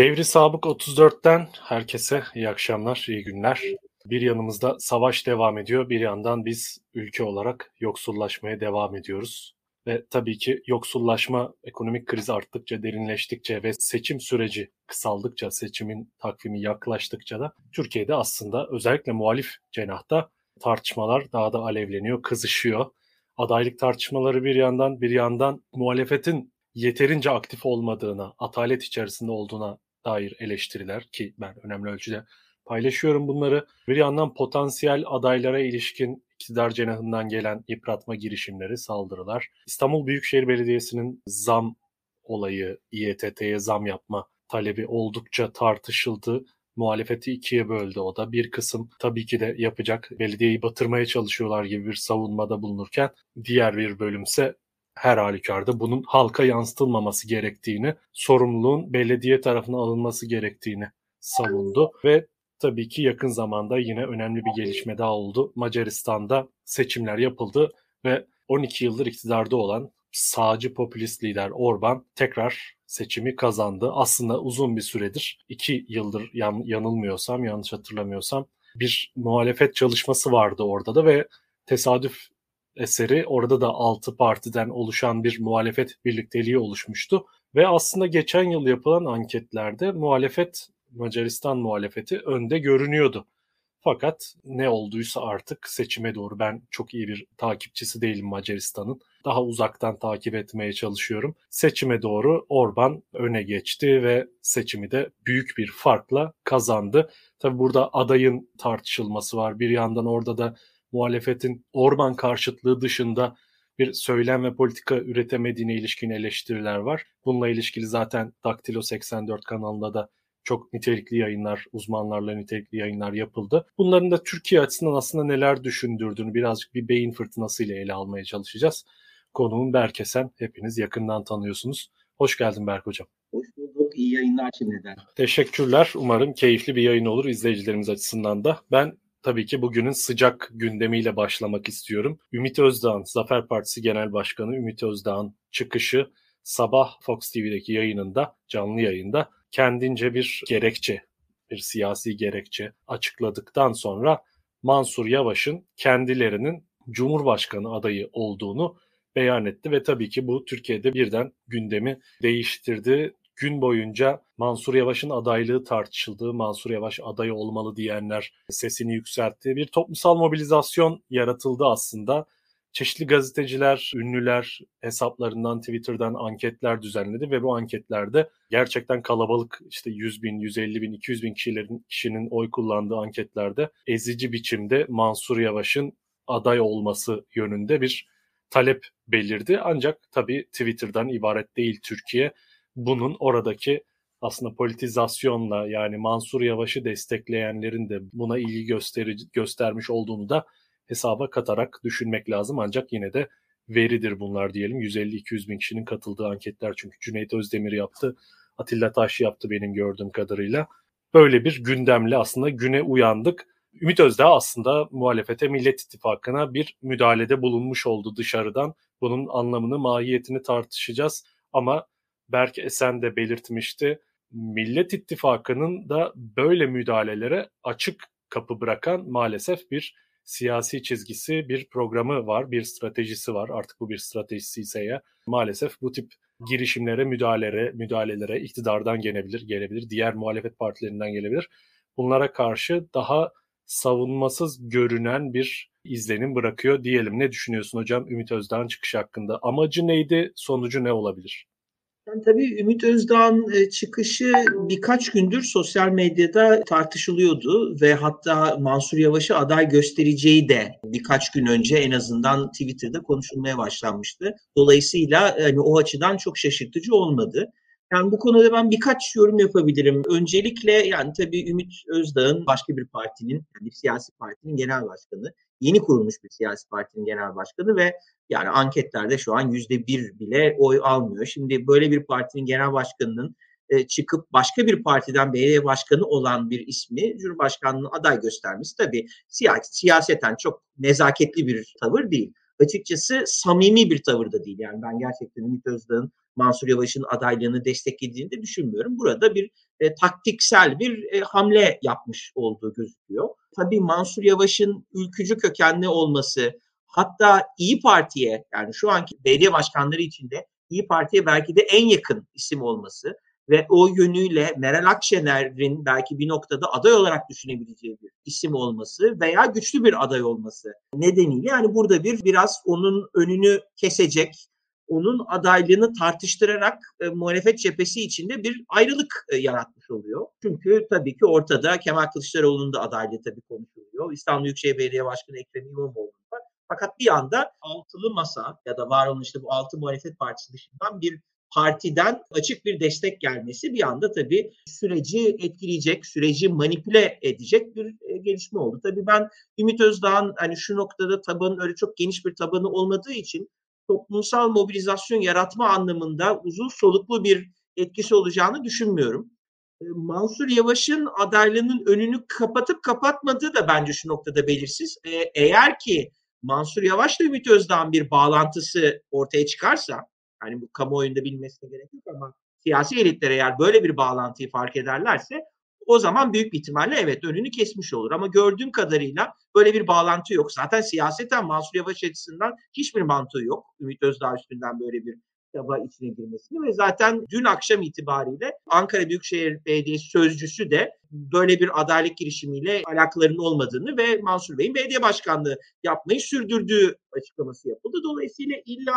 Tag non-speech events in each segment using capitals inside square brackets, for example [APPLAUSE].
Devri Sabık 34'ten herkese iyi akşamlar, iyi günler. Bir yanımızda savaş devam ediyor, bir yandan biz ülke olarak yoksullaşmaya devam ediyoruz. Ve tabii ki yoksullaşma ekonomik kriz arttıkça, derinleştikçe ve seçim süreci kısaldıkça, seçimin takvimi yaklaştıkça da Türkiye'de aslında özellikle muhalif cenahta tartışmalar daha da alevleniyor, kızışıyor. Adaylık tartışmaları bir yandan, bir yandan muhalefetin yeterince aktif olmadığına, atalet içerisinde olduğuna dair eleştiriler ki ben önemli ölçüde paylaşıyorum bunları. Bir yandan potansiyel adaylara ilişkin iktidar cenahından gelen yıpratma girişimleri, saldırılar. İstanbul Büyükşehir Belediyesi'nin zam olayı, İETT'ye zam yapma talebi oldukça tartışıldı. Muhalefeti ikiye böldü o da. Bir kısım tabii ki de yapacak, belediyeyi batırmaya çalışıyorlar gibi bir savunmada bulunurken diğer bir bölümse her halükarda bunun halka yansıtılmaması gerektiğini, sorumluluğun belediye tarafına alınması gerektiğini savundu ve tabii ki yakın zamanda yine önemli bir gelişme daha oldu. Macaristan'da seçimler yapıldı ve 12 yıldır iktidarda olan sağcı popülist lider Orban tekrar seçimi kazandı. Aslında uzun bir süredir, 2 yıldır yan, yanılmıyorsam, yanlış hatırlamıyorsam bir muhalefet çalışması vardı orada da ve tesadüf eseri orada da 6 partiden oluşan bir muhalefet birlikteliği oluşmuştu. Ve aslında geçen yıl yapılan anketlerde muhalefet Macaristan muhalefeti önde görünüyordu. Fakat ne olduysa artık seçime doğru ben çok iyi bir takipçisi değilim Macaristan'ın. Daha uzaktan takip etmeye çalışıyorum. Seçime doğru Orban öne geçti ve seçimi de büyük bir farkla kazandı. Tabi burada adayın tartışılması var. Bir yandan orada da muhalefetin Orban karşıtlığı dışında bir söylem ve politika üretemediğine ilişkin eleştiriler var. Bununla ilişkili zaten Daktilo 84 kanalında da çok nitelikli yayınlar, uzmanlarla nitelikli yayınlar yapıldı. Bunların da Türkiye açısından aslında neler düşündürdüğünü birazcık bir beyin fırtınası ile ele almaya çalışacağız. Konuğum Berkesen, hepiniz yakından tanıyorsunuz. Hoş geldin Berk Hocam. Hoş bulduk, iyi yayınlar şimdiden. Teşekkürler, umarım keyifli bir yayın olur izleyicilerimiz açısından da. Ben tabii ki bugünün sıcak gündemiyle başlamak istiyorum. Ümit Özdağ'ın, Zafer Partisi Genel Başkanı Ümit Özdağ'ın çıkışı sabah Fox TV'deki yayınında, canlı yayında kendince bir gerekçe, bir siyasi gerekçe açıkladıktan sonra Mansur Yavaş'ın kendilerinin Cumhurbaşkanı adayı olduğunu beyan etti ve tabii ki bu Türkiye'de birden gündemi değiştirdi. Gün boyunca Mansur Yavaş'ın adaylığı tartışıldı. Mansur Yavaş aday olmalı diyenler sesini yükseltti. Bir toplumsal mobilizasyon yaratıldı aslında çeşitli gazeteciler, ünlüler hesaplarından, Twitter'dan anketler düzenledi ve bu anketlerde gerçekten kalabalık işte 100 bin, 150 bin, 200 bin kişilerin, kişinin oy kullandığı anketlerde ezici biçimde Mansur Yavaş'ın aday olması yönünde bir talep belirdi. Ancak tabii Twitter'dan ibaret değil Türkiye. Bunun oradaki aslında politizasyonla yani Mansur Yavaş'ı destekleyenlerin de buna ilgi gösteri, göstermiş olduğunu da hesaba katarak düşünmek lazım. Ancak yine de veridir bunlar diyelim. 150-200 bin kişinin katıldığı anketler çünkü Cüneyt Özdemir yaptı. Atilla Taş yaptı benim gördüğüm kadarıyla. Böyle bir gündemle aslında güne uyandık. Ümit Özdağ aslında muhalefete Millet İttifakı'na bir müdahalede bulunmuş oldu dışarıdan. Bunun anlamını, mahiyetini tartışacağız. Ama Berk Esen de belirtmişti. Millet İttifakı'nın da böyle müdahalelere açık kapı bırakan maalesef bir siyasi çizgisi, bir programı var, bir stratejisi var. Artık bu bir stratejisi ise ya maalesef bu tip girişimlere, müdahalelere, müdahalelere iktidardan gelebilir, gelebilir, diğer muhalefet partilerinden gelebilir. Bunlara karşı daha savunmasız görünen bir izlenim bırakıyor diyelim. Ne düşünüyorsun hocam Ümit Özdağ'ın çıkışı hakkında? Amacı neydi, sonucu ne olabilir? Yani tabii Ümit Özdağ'ın e, çıkışı birkaç gündür sosyal medyada tartışılıyordu ve hatta Mansur Yavaş'ı aday göstereceği de birkaç gün önce en azından Twitter'da konuşulmaya başlanmıştı. Dolayısıyla yani o açıdan çok şaşırtıcı olmadı. Yani bu konuda ben birkaç yorum yapabilirim. Öncelikle yani tabii Ümit Özdağ'ın başka bir partinin, yani bir siyasi partinin genel başkanı yeni kurulmuş bir siyasi partinin genel başkanı ve yani anketlerde şu an yüzde bir bile oy almıyor. Şimdi böyle bir partinin genel başkanının e, çıkıp başka bir partiden belediye başkanı olan bir ismi Cumhurbaşkanlığına aday göstermesi tabii siyaseten çok nezaketli bir tavır değil. Açıkçası samimi bir tavır da değil. Yani ben gerçekten Ümit Özdağ'ın Mansur Yavaş'ın adaylığını desteklediğini de düşünmüyorum. Burada bir e, taktiksel bir e, hamle yapmış olduğu gözüküyor. Tabii Mansur Yavaş'ın ülkücü kökenli olması, hatta İyi Parti'ye yani şu anki belediye başkanları içinde İyi Parti'ye belki de en yakın isim olması ve o yönüyle Meral Akşener'in belki bir noktada aday olarak düşünebileceği bir isim olması veya güçlü bir aday olması nedeniyle yani burada bir biraz onun önünü kesecek, onun adaylığını tartıştırarak e, muhalefet cephesi içinde bir ayrılık e, yaratmış oluyor. Çünkü tabii ki ortada Kemal Kılıçdaroğlu'nun da adaylığı tabii konuşuluyor. İstanbul Büyükşehir Belediye Başkanı Ekrem İmamoğlu var. Fakat bir anda altılı masa ya da var olan işte bu altı muhalefet partisi dışından bir partiden açık bir destek gelmesi bir anda tabii süreci etkileyecek, süreci manipüle edecek bir e, gelişme oldu. Tabii ben Ümit Özdağ'ın hani şu noktada tabanın öyle çok geniş bir tabanı olmadığı için toplumsal mobilizasyon yaratma anlamında uzun soluklu bir etkisi olacağını düşünmüyorum. E, Mansur Yavaş'ın adaylığının önünü kapatıp kapatmadığı da bence şu noktada belirsiz. E, eğer ki Mansur Yavaş'la Ümit Özdağ'ın bir bağlantısı ortaya çıkarsa, yani bu kamuoyunda bilmesine gerek yok ama siyasi elitler eğer böyle bir bağlantıyı fark ederlerse o zaman büyük bir ihtimalle evet önünü kesmiş olur. Ama gördüğüm kadarıyla böyle bir bağlantı yok. Zaten siyaseten Mansur Yavaş açısından hiçbir mantığı yok. Ümit Özdağ üstünden böyle bir kitaba içine girmesini ve zaten dün akşam itibariyle Ankara Büyükşehir Belediyesi sözcüsü de böyle bir adalet girişimiyle alakalarının olmadığını ve Mansur Bey'in belediye başkanlığı yapmayı sürdürdüğü açıklaması yapıldı. Dolayısıyla illa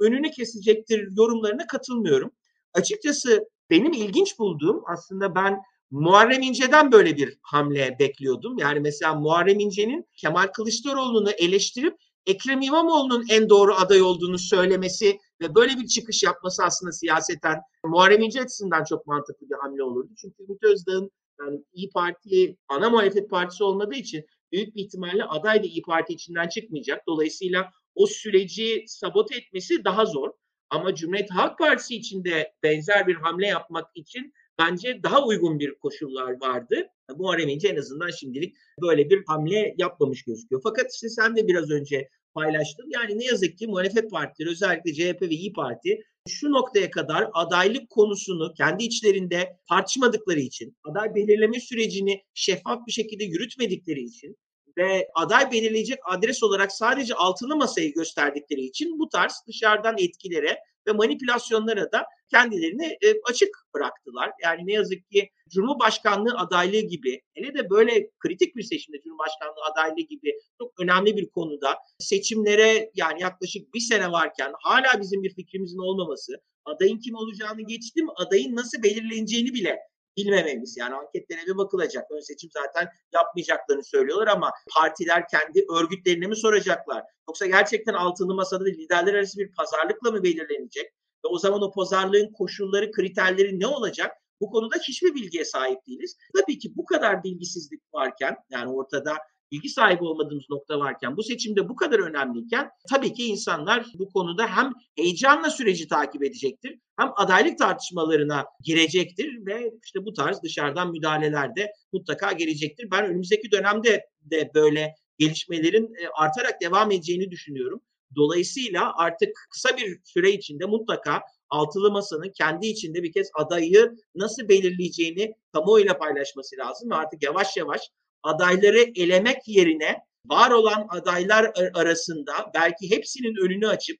önünü kesecektir yorumlarına katılmıyorum. Açıkçası benim ilginç bulduğum aslında ben Muharrem İnce'den böyle bir hamle bekliyordum. Yani mesela Muharrem İnce'nin Kemal Kılıçdaroğlu'nu eleştirip Ekrem İmamoğlu'nun en doğru aday olduğunu söylemesi ve böyle bir çıkış yapması aslında siyaseten Muharrem İnce açısından çok mantıklı bir hamle olurdu. Çünkü Ümit Özdağ'ın yani İyi Parti ana muhalefet partisi olmadığı için büyük bir ihtimalle aday da İyi Parti içinden çıkmayacak. Dolayısıyla o süreci sabote etmesi daha zor. Ama Cumhuriyet Halk Partisi içinde benzer bir hamle yapmak için bence daha uygun bir koşullar vardı. Muharrem İnce en azından şimdilik böyle bir hamle yapmamış gözüküyor. Fakat işte sen de biraz önce paylaştın. Yani ne yazık ki muhalefet partileri özellikle CHP ve İyi Parti şu noktaya kadar adaylık konusunu kendi içlerinde tartışmadıkları için, aday belirleme sürecini şeffaf bir şekilde yürütmedikleri için ve aday belirleyecek adres olarak sadece altılı masayı gösterdikleri için bu tarz dışarıdan etkilere ve manipülasyonlara da kendilerini e, açık bıraktılar. Yani ne yazık ki Cumhurbaşkanlığı adaylığı gibi hele de böyle kritik bir seçimde Cumhurbaşkanlığı adaylığı gibi çok önemli bir konuda seçimlere yani yaklaşık bir sene varken hala bizim bir fikrimizin olmaması, adayın kim olacağını geçtim, adayın nasıl belirleneceğini bile bilmememiz. Yani anketlere bir bakılacak. Ön seçim zaten yapmayacaklarını söylüyorlar ama partiler kendi örgütlerine mi soracaklar? Yoksa gerçekten altılı masada liderler arası bir pazarlıkla mı belirlenecek? Ve o zaman o pazarlığın koşulları, kriterleri ne olacak? Bu konuda hiçbir bilgiye sahip değiliz. Tabii ki bu kadar bilgisizlik varken yani ortada bilgi sahibi olmadığımız nokta varken, bu seçimde bu kadar önemliyken tabii ki insanlar bu konuda hem heyecanla süreci takip edecektir, hem adaylık tartışmalarına girecektir ve işte bu tarz dışarıdan müdahaleler de mutlaka gelecektir. Ben önümüzdeki dönemde de böyle gelişmelerin e, artarak devam edeceğini düşünüyorum. Dolayısıyla artık kısa bir süre içinde mutlaka altılı masanın kendi içinde bir kez adayı nasıl belirleyeceğini kamuoyuyla paylaşması lazım. Ve artık yavaş yavaş adayları elemek yerine var olan adaylar arasında belki hepsinin önünü açıp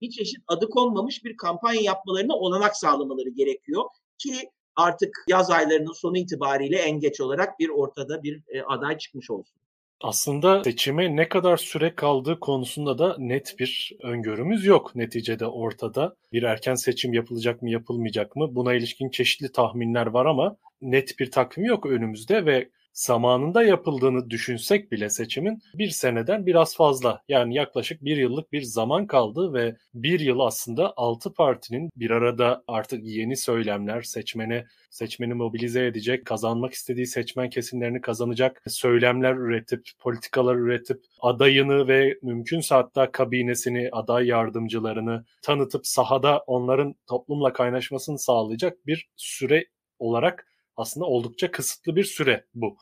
bir çeşit adı konmamış bir kampanya yapmalarına olanak sağlamaları gerekiyor ki artık yaz aylarının sonu itibariyle en geç olarak bir ortada bir e, aday çıkmış olsun. Aslında seçime ne kadar süre kaldığı konusunda da net bir öngörümüz yok neticede ortada. Bir erken seçim yapılacak mı yapılmayacak mı buna ilişkin çeşitli tahminler var ama net bir takvim yok önümüzde ve zamanında yapıldığını düşünsek bile seçimin bir seneden biraz fazla yani yaklaşık bir yıllık bir zaman kaldı ve bir yıl aslında altı partinin bir arada artık yeni söylemler seçmeni seçmeni mobilize edecek, kazanmak istediği seçmen kesimlerini kazanacak söylemler üretip, politikalar üretip, adayını ve mümkünse hatta kabinesini, aday yardımcılarını tanıtıp sahada onların toplumla kaynaşmasını sağlayacak bir süre olarak aslında oldukça kısıtlı bir süre bu.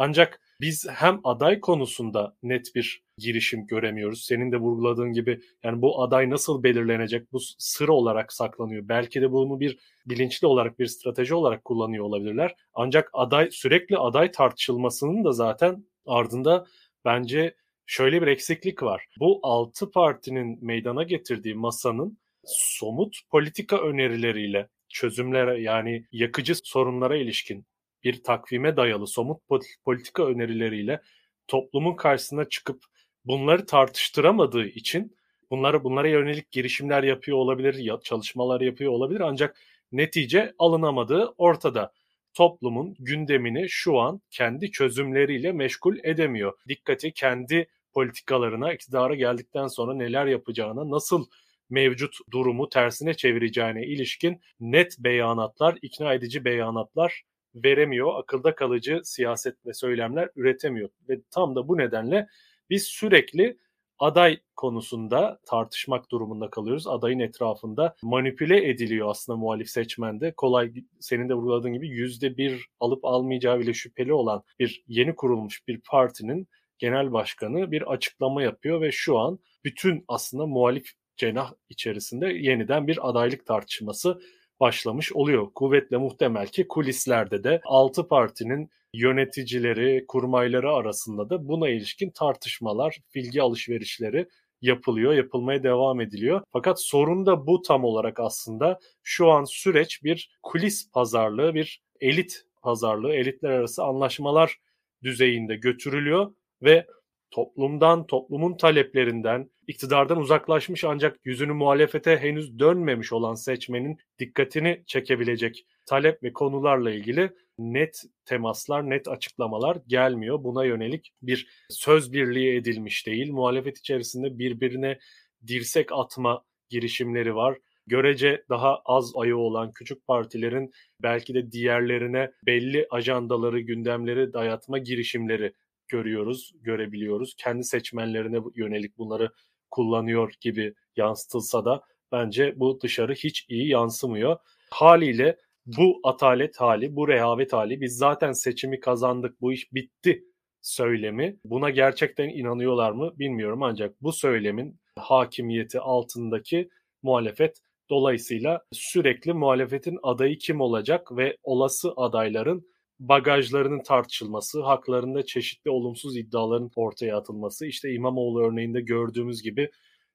Ancak biz hem aday konusunda net bir girişim göremiyoruz. Senin de vurguladığın gibi yani bu aday nasıl belirlenecek? Bu sır olarak saklanıyor. Belki de bunu bir bilinçli olarak bir strateji olarak kullanıyor olabilirler. Ancak aday sürekli aday tartışılmasının da zaten ardında bence şöyle bir eksiklik var. Bu altı partinin meydana getirdiği masanın somut politika önerileriyle çözümlere yani yakıcı sorunlara ilişkin bir takvime dayalı somut politika önerileriyle toplumun karşısına çıkıp bunları tartıştıramadığı için bunları bunlara yönelik girişimler yapıyor olabilir, çalışmalar yapıyor olabilir ancak netice alınamadığı ortada. Toplumun gündemini şu an kendi çözümleriyle meşgul edemiyor. Dikkati kendi politikalarına, iktidara geldikten sonra neler yapacağına, nasıl mevcut durumu tersine çevireceğine ilişkin net beyanatlar, ikna edici beyanatlar veremiyor. Akılda kalıcı siyaset ve söylemler üretemiyor. Ve tam da bu nedenle biz sürekli aday konusunda tartışmak durumunda kalıyoruz. Adayın etrafında manipüle ediliyor aslında muhalif seçmende. Kolay senin de vurguladığın gibi yüzde bir alıp almayacağı bile şüpheli olan bir yeni kurulmuş bir partinin genel başkanı bir açıklama yapıyor ve şu an bütün aslında muhalif cenah içerisinde yeniden bir adaylık tartışması başlamış oluyor. Kuvvetle muhtemel ki kulislerde de 6 partinin yöneticileri, kurmayları arasında da buna ilişkin tartışmalar, bilgi alışverişleri yapılıyor, yapılmaya devam ediliyor. Fakat sorun da bu tam olarak aslında şu an süreç bir kulis pazarlığı, bir elit pazarlığı, elitler arası anlaşmalar düzeyinde götürülüyor ve toplumdan, toplumun taleplerinden, iktidardan uzaklaşmış ancak yüzünü muhalefete henüz dönmemiş olan seçmenin dikkatini çekebilecek talep ve konularla ilgili net temaslar, net açıklamalar gelmiyor. Buna yönelik bir söz birliği edilmiş değil. Muhalefet içerisinde birbirine dirsek atma girişimleri var. Görece daha az ayı olan küçük partilerin belki de diğerlerine belli ajandaları, gündemleri dayatma girişimleri görüyoruz, görebiliyoruz. Kendi seçmenlerine yönelik bunları kullanıyor gibi yansıtılsa da bence bu dışarı hiç iyi yansımıyor. Haliyle bu atalet hali, bu rehavet hali biz zaten seçimi kazandık, bu iş bitti söylemi. Buna gerçekten inanıyorlar mı bilmiyorum ancak bu söylemin hakimiyeti altındaki muhalefet dolayısıyla sürekli muhalefetin adayı kim olacak ve olası adayların bagajlarının tartışılması, haklarında çeşitli olumsuz iddiaların ortaya atılması, işte İmamoğlu örneğinde gördüğümüz gibi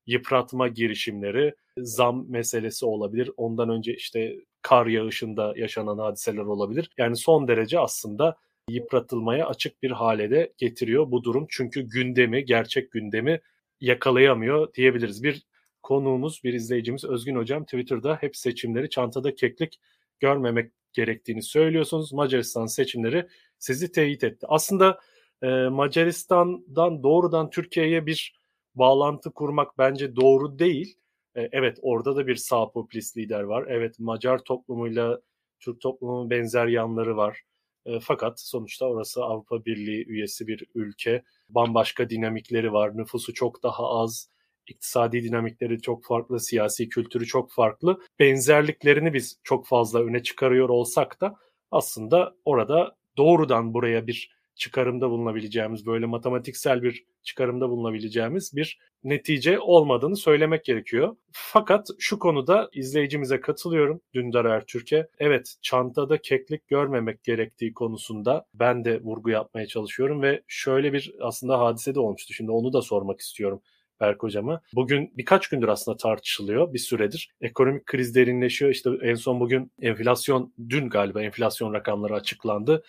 yıpratma girişimleri, zam meselesi olabilir. Ondan önce işte kar yağışında yaşanan hadiseler olabilir. Yani son derece aslında yıpratılmaya açık bir hale de getiriyor bu durum. Çünkü gündemi, gerçek gündemi yakalayamıyor diyebiliriz. Bir konuğumuz, bir izleyicimiz Özgün Hocam Twitter'da hep seçimleri çantada keklik görmemek gerektiğini söylüyorsunuz. Macaristan seçimleri sizi teyit etti. Aslında e, Macaristan'dan doğrudan Türkiye'ye bir bağlantı kurmak bence doğru değil. E, evet orada da bir sağ popülist lider var. Evet Macar toplumuyla Türk toplumunun benzer yanları var. E, fakat sonuçta orası Avrupa Birliği üyesi bir ülke. Bambaşka dinamikleri var. Nüfusu çok daha az iktisadi dinamikleri çok farklı, siyasi kültürü çok farklı. Benzerliklerini biz çok fazla öne çıkarıyor olsak da aslında orada doğrudan buraya bir çıkarımda bulunabileceğimiz, böyle matematiksel bir çıkarımda bulunabileceğimiz bir netice olmadığını söylemek gerekiyor. Fakat şu konuda izleyicimize katılıyorum Dündar Ertürk'e. Evet çantada keklik görmemek gerektiği konusunda ben de vurgu yapmaya çalışıyorum ve şöyle bir aslında hadise de olmuştu. Şimdi onu da sormak istiyorum. Berk Hocam'a. Bugün birkaç gündür aslında tartışılıyor bir süredir. Ekonomik kriz derinleşiyor. İşte en son bugün enflasyon, dün galiba enflasyon rakamları açıklandı.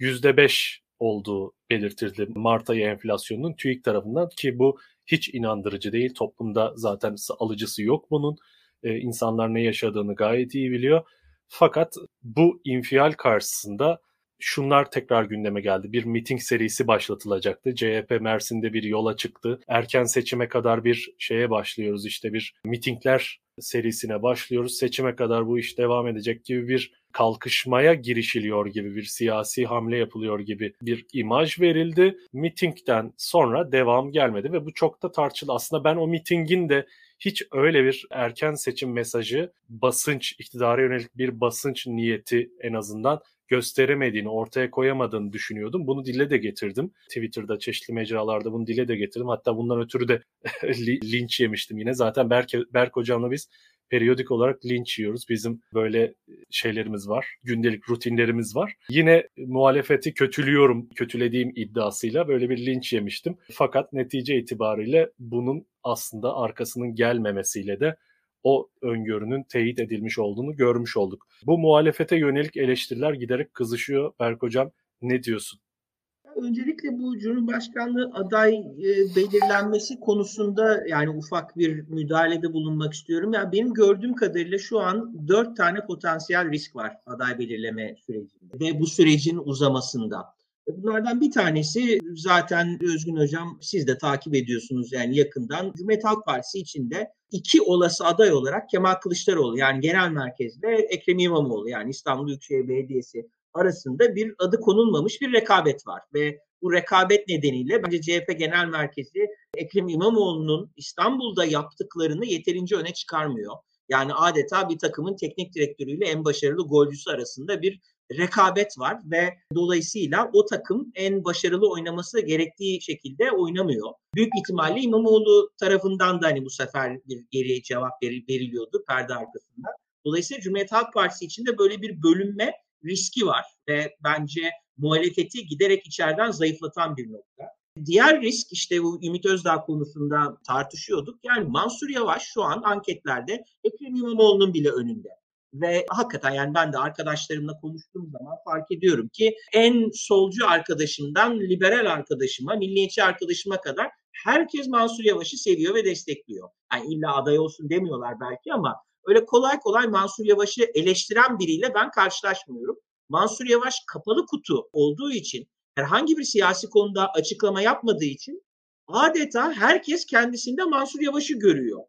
%5 olduğu belirtildi Mart ayı enflasyonunun TÜİK tarafından ki bu hiç inandırıcı değil. Toplumda zaten alıcısı yok bunun. Ee, insanlar ne yaşadığını gayet iyi biliyor. Fakat bu infial karşısında şunlar tekrar gündeme geldi. Bir miting serisi başlatılacaktı. CHP Mersin'de bir yola çıktı. Erken seçime kadar bir şeye başlıyoruz. İşte bir mitingler serisine başlıyoruz. Seçime kadar bu iş devam edecek gibi bir kalkışmaya girişiliyor gibi bir siyasi hamle yapılıyor gibi bir imaj verildi. Mitingden sonra devam gelmedi ve bu çok da tartışıldı. Aslında ben o mitingin de hiç öyle bir erken seçim mesajı basınç, iktidara yönelik bir basınç niyeti en azından gösteremediğini, ortaya koyamadığını düşünüyordum. Bunu dile de getirdim. Twitter'da, çeşitli mecralarda bunu dile de getirdim. Hatta bundan ötürü de [LAUGHS] linç yemiştim yine. Zaten Berk, Berk hocamla biz periyodik olarak linç yiyoruz. Bizim böyle şeylerimiz var. Gündelik rutinlerimiz var. Yine muhalefeti kötülüyorum, kötülediğim iddiasıyla böyle bir linç yemiştim. Fakat netice itibariyle bunun aslında arkasının gelmemesiyle de o öngörünün teyit edilmiş olduğunu görmüş olduk. Bu muhalefete yönelik eleştiriler giderek kızışıyor. Berk Hocam ne diyorsun? Öncelikle bu Cumhurbaşkanlığı aday e, belirlenmesi konusunda yani ufak bir müdahalede bulunmak istiyorum. Yani benim gördüğüm kadarıyla şu an dört tane potansiyel risk var aday belirleme sürecinde ve bu sürecin uzamasında. Bunlardan bir tanesi zaten Özgün Hocam siz de takip ediyorsunuz yani yakından. Cumhuriyet Halk Partisi içinde iki olası aday olarak Kemal Kılıçdaroğlu yani genel merkezde Ekrem İmamoğlu yani İstanbul Büyükşehir Belediyesi arasında bir adı konulmamış bir rekabet var ve bu rekabet nedeniyle bence CHP Genel Merkezi Ekrem İmamoğlu'nun İstanbul'da yaptıklarını yeterince öne çıkarmıyor. Yani adeta bir takımın teknik direktörüyle en başarılı golcüsü arasında bir rekabet var ve dolayısıyla o takım en başarılı oynaması gerektiği şekilde oynamıyor. Büyük ihtimalle İmamoğlu tarafından da hani bu sefer bir geriye cevap veriliyordu perde arkasında. Dolayısıyla Cumhuriyet Halk Partisi içinde böyle bir bölünme riski var ve bence muhalefeti giderek içeriden zayıflatan bir nokta. Diğer risk işte bu Ümit Özdağ konusunda tartışıyorduk. Yani Mansur Yavaş şu an anketlerde Ekrem İmamoğlu'nun bile önünde. Ve hakikaten yani ben de arkadaşlarımla konuştuğum zaman fark ediyorum ki en solcu arkadaşımdan liberal arkadaşıma, milliyetçi arkadaşıma kadar herkes Mansur Yavaş'ı seviyor ve destekliyor. Yani illa aday olsun demiyorlar belki ama öyle kolay kolay Mansur Yavaş'ı eleştiren biriyle ben karşılaşmıyorum. Mansur Yavaş kapalı kutu olduğu için herhangi bir siyasi konuda açıklama yapmadığı için adeta herkes kendisinde Mansur Yavaş'ı görüyor.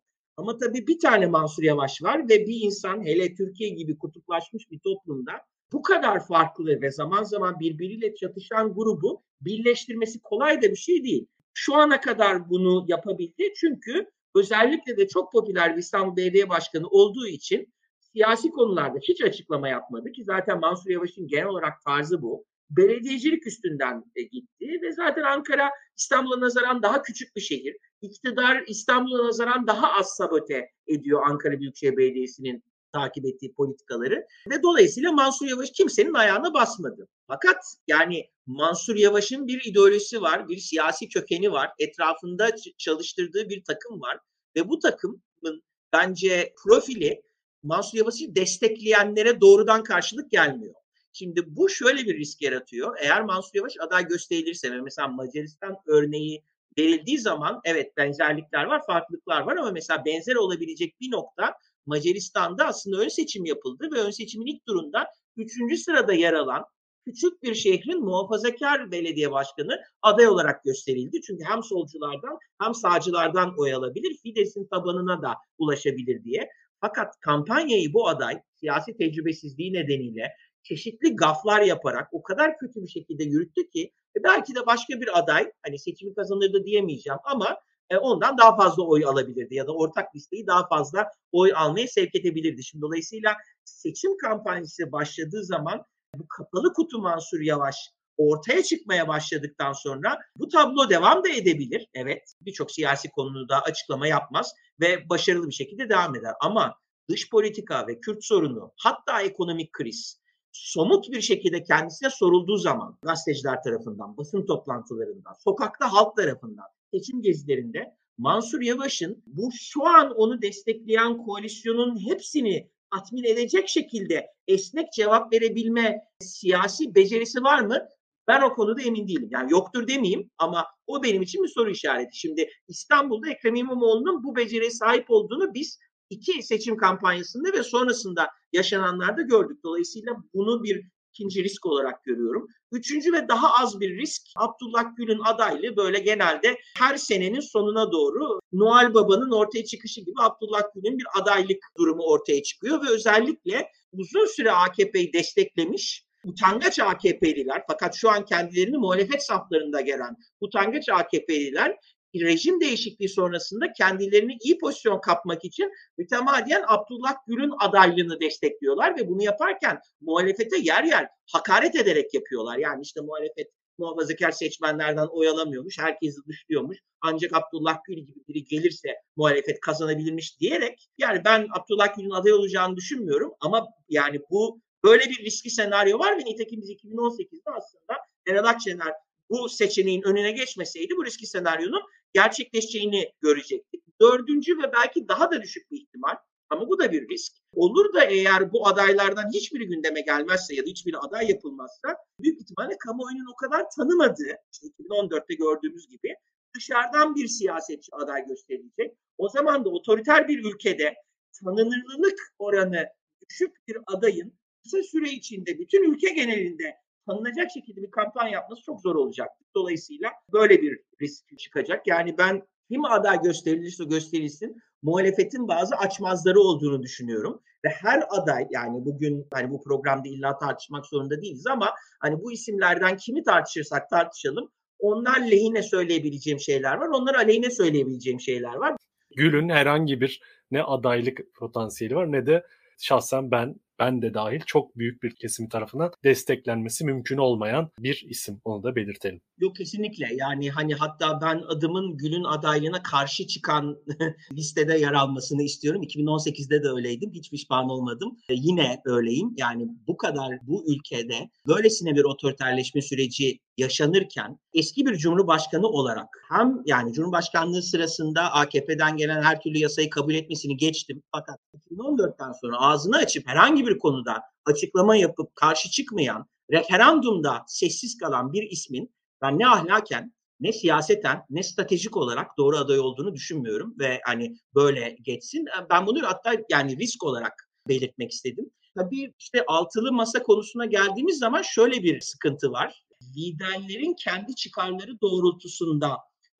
Ama tabii bir tane Mansur Yavaş var ve bir insan hele Türkiye gibi kutuplaşmış bir toplumda bu kadar farklı ve zaman zaman birbiriyle çatışan grubu birleştirmesi kolay da bir şey değil. Şu ana kadar bunu yapabildi çünkü özellikle de çok popüler bir İstanbul Belediye Başkanı olduğu için siyasi konularda hiç açıklama yapmadı ki zaten Mansur Yavaş'ın genel olarak tarzı bu. Belediyecilik üstünden de gitti ve zaten Ankara İstanbul'a nazaran daha küçük bir şehir. İktidar İstanbul'a nazaran daha az sabote ediyor Ankara Büyükşehir Belediyesi'nin takip ettiği politikaları ve dolayısıyla Mansur Yavaş kimsenin ayağına basmadı. Fakat yani Mansur Yavaş'ın bir ideolojisi var, bir siyasi kökeni var, etrafında çalıştırdığı bir takım var ve bu takımın bence profili Mansur Yavaş'ı destekleyenlere doğrudan karşılık gelmiyor. Şimdi bu şöyle bir risk yaratıyor. Eğer Mansur Yavaş aday gösterilirse ve mesela Macaristan örneği verildiği zaman evet benzerlikler var, farklılıklar var ama mesela benzer olabilecek bir nokta Macaristan'da aslında ön seçim yapıldı ve ön seçimin ilk turunda üçüncü sırada yer alan küçük bir şehrin muhafazakar belediye başkanı aday olarak gösterildi. Çünkü hem solculardan hem sağcılardan oy alabilir, Fidesz'in tabanına da ulaşabilir diye. Fakat kampanyayı bu aday siyasi tecrübesizliği nedeniyle çeşitli gaflar yaparak o kadar kötü bir şekilde yürüttü ki e belki de başka bir aday hani seçimi kazanırdı diyemeyeceğim ama e, ondan daha fazla oy alabilirdi ya da ortak listeyi daha fazla oy almaya sevk edebilirdi. Şimdi dolayısıyla seçim kampanyası başladığı zaman bu kapalı kutu Mansur Yavaş ortaya çıkmaya başladıktan sonra bu tablo devam da edebilir. Evet birçok siyasi konuda açıklama yapmaz ve başarılı bir şekilde devam eder. Ama dış politika ve Kürt sorunu hatta ekonomik kriz somut bir şekilde kendisine sorulduğu zaman gazeteciler tarafından, basın toplantılarında, sokakta halk tarafından, seçim gezilerinde Mansur Yavaş'ın bu şu an onu destekleyen koalisyonun hepsini tatmin edecek şekilde esnek cevap verebilme siyasi becerisi var mı? Ben o konuda emin değilim. Yani yoktur demeyeyim ama o benim için bir soru işareti. Şimdi İstanbul'da Ekrem İmamoğlu'nun bu beceriye sahip olduğunu biz iki seçim kampanyasında ve sonrasında yaşananlarda gördük. Dolayısıyla bunu bir ikinci risk olarak görüyorum. Üçüncü ve daha az bir risk Abdullah Gül'ün adaylığı böyle genelde her senenin sonuna doğru Noel Baba'nın ortaya çıkışı gibi Abdullah Gül'ün bir adaylık durumu ortaya çıkıyor ve özellikle uzun süre AKP'yi desteklemiş utangaç AKP'liler fakat şu an kendilerini muhalefet saflarında gelen utangaç AKP'liler rejim değişikliği sonrasında kendilerini iyi pozisyon kapmak için mütemadiyen Abdullah Gül'ün adaylığını destekliyorlar ve bunu yaparken muhalefete yer yer hakaret ederek yapıyorlar. Yani işte muhalefet muhafazakar seçmenlerden oy alamıyormuş, herkesi dışlıyormuş. Ancak Abdullah Gül gibi biri gelirse muhalefet kazanabilirmiş diyerek yani ben Abdullah Gül'ün aday olacağını düşünmüyorum ama yani bu böyle bir riskli senaryo var ve nitekim biz 2018'de aslında Meral Akşener bu seçeneğin önüne geçmeseydi bu riskli senaryonun gerçekleşeceğini görecektik. Dördüncü ve belki daha da düşük bir ihtimal ama bu da bir risk. Olur da eğer bu adaylardan hiçbiri gündeme gelmezse ya da hiçbir aday yapılmazsa büyük ihtimalle kamuoyunun o kadar tanımadığı, işte 2014'te gördüğümüz gibi dışarıdan bir siyasetçi aday gösterilecek. O zaman da otoriter bir ülkede tanınırlılık oranı düşük bir adayın kısa süre içinde bütün ülke genelinde tanınacak şekilde bir kampanya yapması çok zor olacak. Dolayısıyla böyle bir risk çıkacak. Yani ben kim aday gösterilirse gösterilsin muhalefetin bazı açmazları olduğunu düşünüyorum. Ve her aday yani bugün hani bu programda illa tartışmak zorunda değiliz ama hani bu isimlerden kimi tartışırsak tartışalım onlar lehine söyleyebileceğim şeyler var. Onlar aleyhine söyleyebileceğim şeyler var. Gül'ün herhangi bir ne adaylık potansiyeli var ne de şahsen ben ben de dahil çok büyük bir kesimi tarafından desteklenmesi mümkün olmayan bir isim. Onu da belirtelim. Yok kesinlikle. Yani hani hatta ben adımın Gül'ün adaylığına karşı çıkan [LAUGHS] listede yer almasını istiyorum. 2018'de de öyleydim. Hiç pişman olmadım. E, yine öyleyim. Yani bu kadar bu ülkede böylesine bir otoriterleşme süreci yaşanırken eski bir cumhurbaşkanı olarak hem yani cumhurbaşkanlığı sırasında AKP'den gelen her türlü yasayı kabul etmesini geçtim. Fakat 2014'ten sonra ağzını açıp herhangi bir konuda açıklama yapıp karşı çıkmayan, referandumda sessiz kalan bir ismin ben ne ahlaken ne siyaseten ne stratejik olarak doğru aday olduğunu düşünmüyorum ve hani böyle geçsin. Ben bunu hatta yani risk olarak belirtmek istedim. Tabii işte altılı masa konusuna geldiğimiz zaman şöyle bir sıkıntı var liderlerin kendi çıkarları doğrultusunda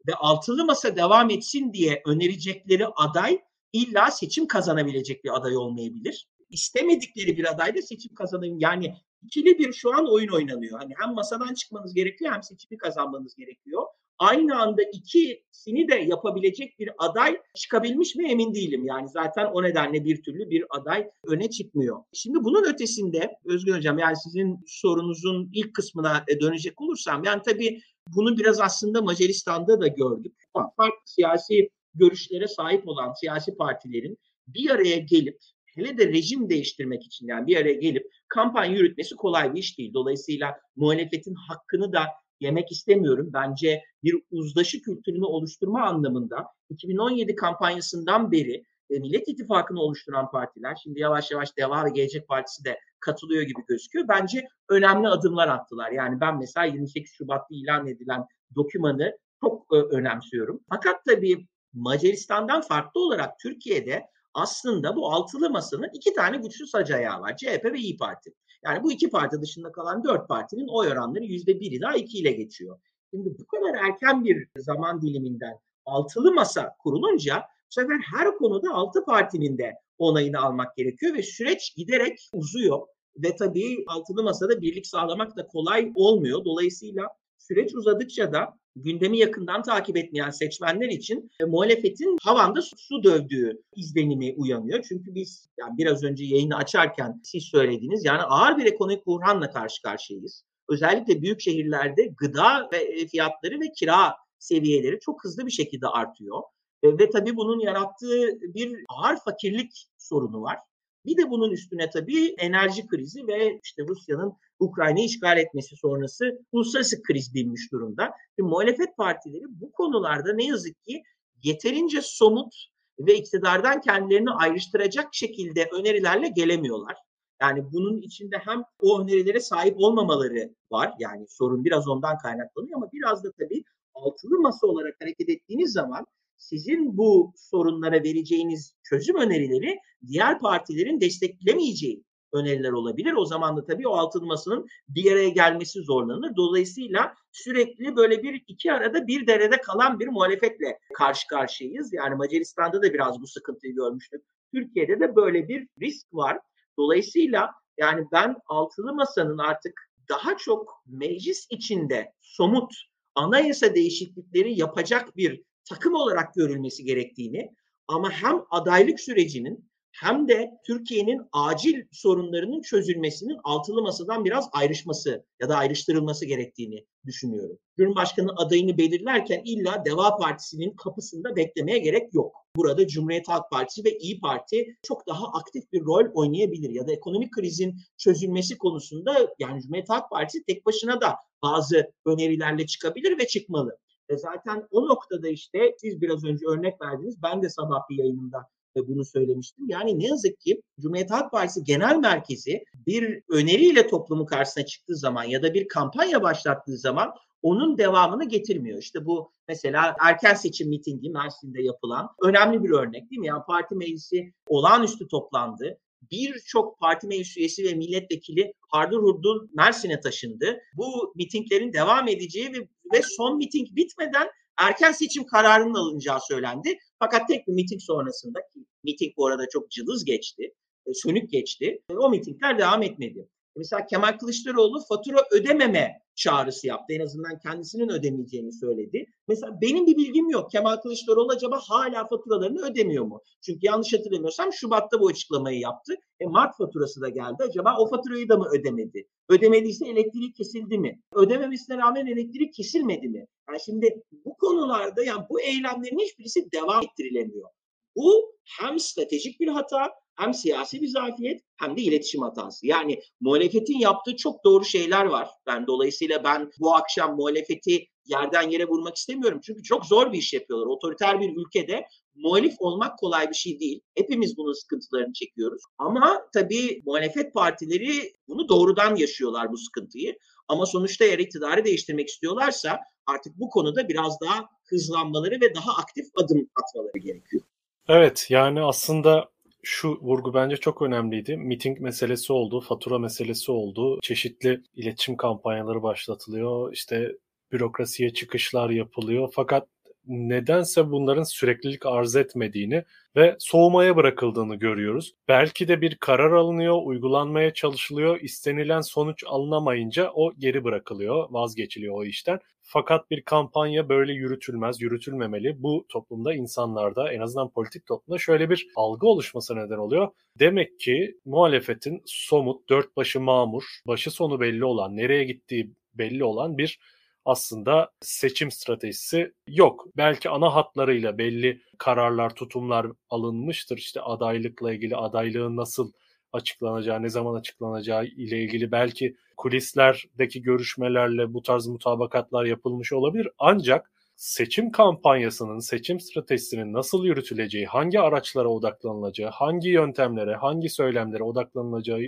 ve altılı masa devam etsin diye önerecekleri aday illa seçim kazanabilecek bir aday olmayabilir. İstemedikleri bir aday da seçim kazanayım. Yani ikili bir şu an oyun oynanıyor. Hani hem masadan çıkmanız gerekiyor hem seçimi kazanmanız gerekiyor aynı anda ikisini de yapabilecek bir aday çıkabilmiş mi emin değilim. Yani zaten o nedenle bir türlü bir aday öne çıkmıyor. Şimdi bunun ötesinde Özgür Hocam yani sizin sorunuzun ilk kısmına dönecek olursam yani tabii bunu biraz aslında Macaristan'da da gördük. Farklı siyasi görüşlere sahip olan siyasi partilerin bir araya gelip hele de rejim değiştirmek için yani bir araya gelip kampanya yürütmesi kolay bir iş değil. Dolayısıyla muhalefetin hakkını da yemek istemiyorum. Bence bir uzlaşı kültürünü oluşturma anlamında 2017 kampanyasından beri e, Millet İttifakı'nı oluşturan partiler, şimdi yavaş yavaş Deva ve Gelecek Partisi de katılıyor gibi gözüküyor. Bence önemli adımlar attılar. Yani ben mesela 28 Şubat'ta ilan edilen dokümanı çok e, önemsiyorum. Fakat tabii Macaristan'dan farklı olarak Türkiye'de aslında bu altılı masanın iki tane güçlü sac ayağı var. CHP ve İyi Parti. Yani bu iki parti dışında kalan dört partinin oy oranları yüzde biri daha iki ile geçiyor. Şimdi bu kadar erken bir zaman diliminden altılı masa kurulunca bu sefer her konuda altı partinin de onayını almak gerekiyor ve süreç giderek uzuyor. Ve tabii altılı masada birlik sağlamak da kolay olmuyor. Dolayısıyla süreç uzadıkça da gündemi yakından takip etmeyen seçmenler için e, muhalefetin havanda su dövdüğü izlenimi uyanıyor. Çünkü biz yani biraz önce yayını açarken siz söylediğiniz yani ağır bir ekonomik buhranla karşı karşıyayız. Özellikle büyük şehirlerde gıda ve e, fiyatları ve kira seviyeleri çok hızlı bir şekilde artıyor. E, ve tabii bunun yarattığı bir ağır fakirlik sorunu var. Bir de bunun üstüne tabii enerji krizi ve işte Rusya'nın Ukrayna'yı işgal etmesi sonrası uluslararası kriz binmiş durumda. Şimdi muhalefet partileri bu konularda ne yazık ki yeterince somut ve iktidardan kendilerini ayrıştıracak şekilde önerilerle gelemiyorlar. Yani bunun içinde hem o önerilere sahip olmamaları var. Yani sorun biraz ondan kaynaklanıyor ama biraz da tabii altılı masa olarak hareket ettiğiniz zaman sizin bu sorunlara vereceğiniz çözüm önerileri diğer partilerin desteklemeyeceği öneriler olabilir. O zaman da tabii o altınmasının bir araya gelmesi zorlanır. Dolayısıyla sürekli böyle bir iki arada bir derede kalan bir muhalefetle karşı karşıyayız. Yani Macaristan'da da biraz bu sıkıntıyı görmüştük. Türkiye'de de böyle bir risk var. Dolayısıyla yani ben altılı masanın artık daha çok meclis içinde somut anayasa değişiklikleri yapacak bir takım olarak görülmesi gerektiğini ama hem adaylık sürecinin hem de Türkiye'nin acil sorunlarının çözülmesinin altılı masadan biraz ayrışması ya da ayrıştırılması gerektiğini düşünüyorum. Cumhurbaşkanı adayını belirlerken illa Deva Partisi'nin kapısında beklemeye gerek yok. Burada Cumhuriyet Halk Partisi ve İyi Parti çok daha aktif bir rol oynayabilir ya da ekonomik krizin çözülmesi konusunda yani Cumhuriyet Halk Partisi tek başına da bazı önerilerle çıkabilir ve çıkmalı. E zaten o noktada işte siz biraz önce örnek verdiniz. Ben de sabah bir yayınımda bunu söylemiştim. Yani ne yazık ki Cumhuriyet Halk Partisi Genel Merkezi bir öneriyle toplumun karşısına çıktığı zaman ya da bir kampanya başlattığı zaman onun devamını getirmiyor. İşte bu mesela erken seçim mitingi Mersin'de yapılan önemli bir örnek değil mi? Yani parti meclisi olağanüstü toplandı. Birçok parti meclis üyesi ve milletvekili hardur hurdur Mersin'e taşındı. Bu mitinglerin devam edeceği ve, ve son miting bitmeden erken seçim kararının alınacağı söylendi. Fakat tek bir miting sonrasında miting bu arada çok cılız geçti, e, sönük geçti. E, o mitingler devam etmedi. Mesela Kemal Kılıçdaroğlu fatura ödememe çağrısı yaptı. En azından kendisinin ödemeyeceğini söyledi. Mesela benim bir bilgim yok. Kemal Kılıçdaroğlu acaba hala faturalarını ödemiyor mu? Çünkü yanlış hatırlamıyorsam Şubat'ta bu açıklamayı yaptı. E Mart faturası da geldi. Acaba o faturayı da mı ödemedi? Ödemediyse elektrik kesildi mi? Ödememesine rağmen elektrik kesilmedi mi? Yani şimdi bu konularda yani bu eylemlerin hiçbirisi devam ettirilemiyor. Bu hem stratejik bir hata hem siyasi bir zafiyet hem de iletişim hatası. Yani muhalefetin yaptığı çok doğru şeyler var. Ben dolayısıyla ben bu akşam muhalefeti yerden yere vurmak istemiyorum. Çünkü çok zor bir iş yapıyorlar. Otoriter bir ülkede muhalif olmak kolay bir şey değil. Hepimiz bunun sıkıntılarını çekiyoruz. Ama tabii muhalefet partileri bunu doğrudan yaşıyorlar bu sıkıntıyı. Ama sonuçta eğer iktidarı değiştirmek istiyorlarsa artık bu konuda biraz daha hızlanmaları ve daha aktif adım atmaları gerekiyor. Evet yani aslında şu vurgu bence çok önemliydi. Meeting meselesi oldu, fatura meselesi oldu. Çeşitli iletişim kampanyaları başlatılıyor. İşte bürokrasiye çıkışlar yapılıyor. Fakat nedense bunların süreklilik arz etmediğini ve soğumaya bırakıldığını görüyoruz. Belki de bir karar alınıyor, uygulanmaya çalışılıyor. İstenilen sonuç alınamayınca o geri bırakılıyor, vazgeçiliyor o işten. Fakat bir kampanya böyle yürütülmez, yürütülmemeli. Bu toplumda insanlarda en azından politik toplumda şöyle bir algı oluşması neden oluyor. Demek ki muhalefetin somut, dört başı mamur, başı sonu belli olan, nereye gittiği belli olan bir aslında seçim stratejisi yok. Belki ana hatlarıyla belli kararlar, tutumlar alınmıştır. İşte adaylıkla ilgili adaylığın nasıl açıklanacağı, ne zaman açıklanacağı ile ilgili belki kulislerdeki görüşmelerle bu tarz mutabakatlar yapılmış olabilir. Ancak seçim kampanyasının, seçim stratejisinin nasıl yürütüleceği, hangi araçlara odaklanılacağı, hangi yöntemlere, hangi söylemlere odaklanılacağı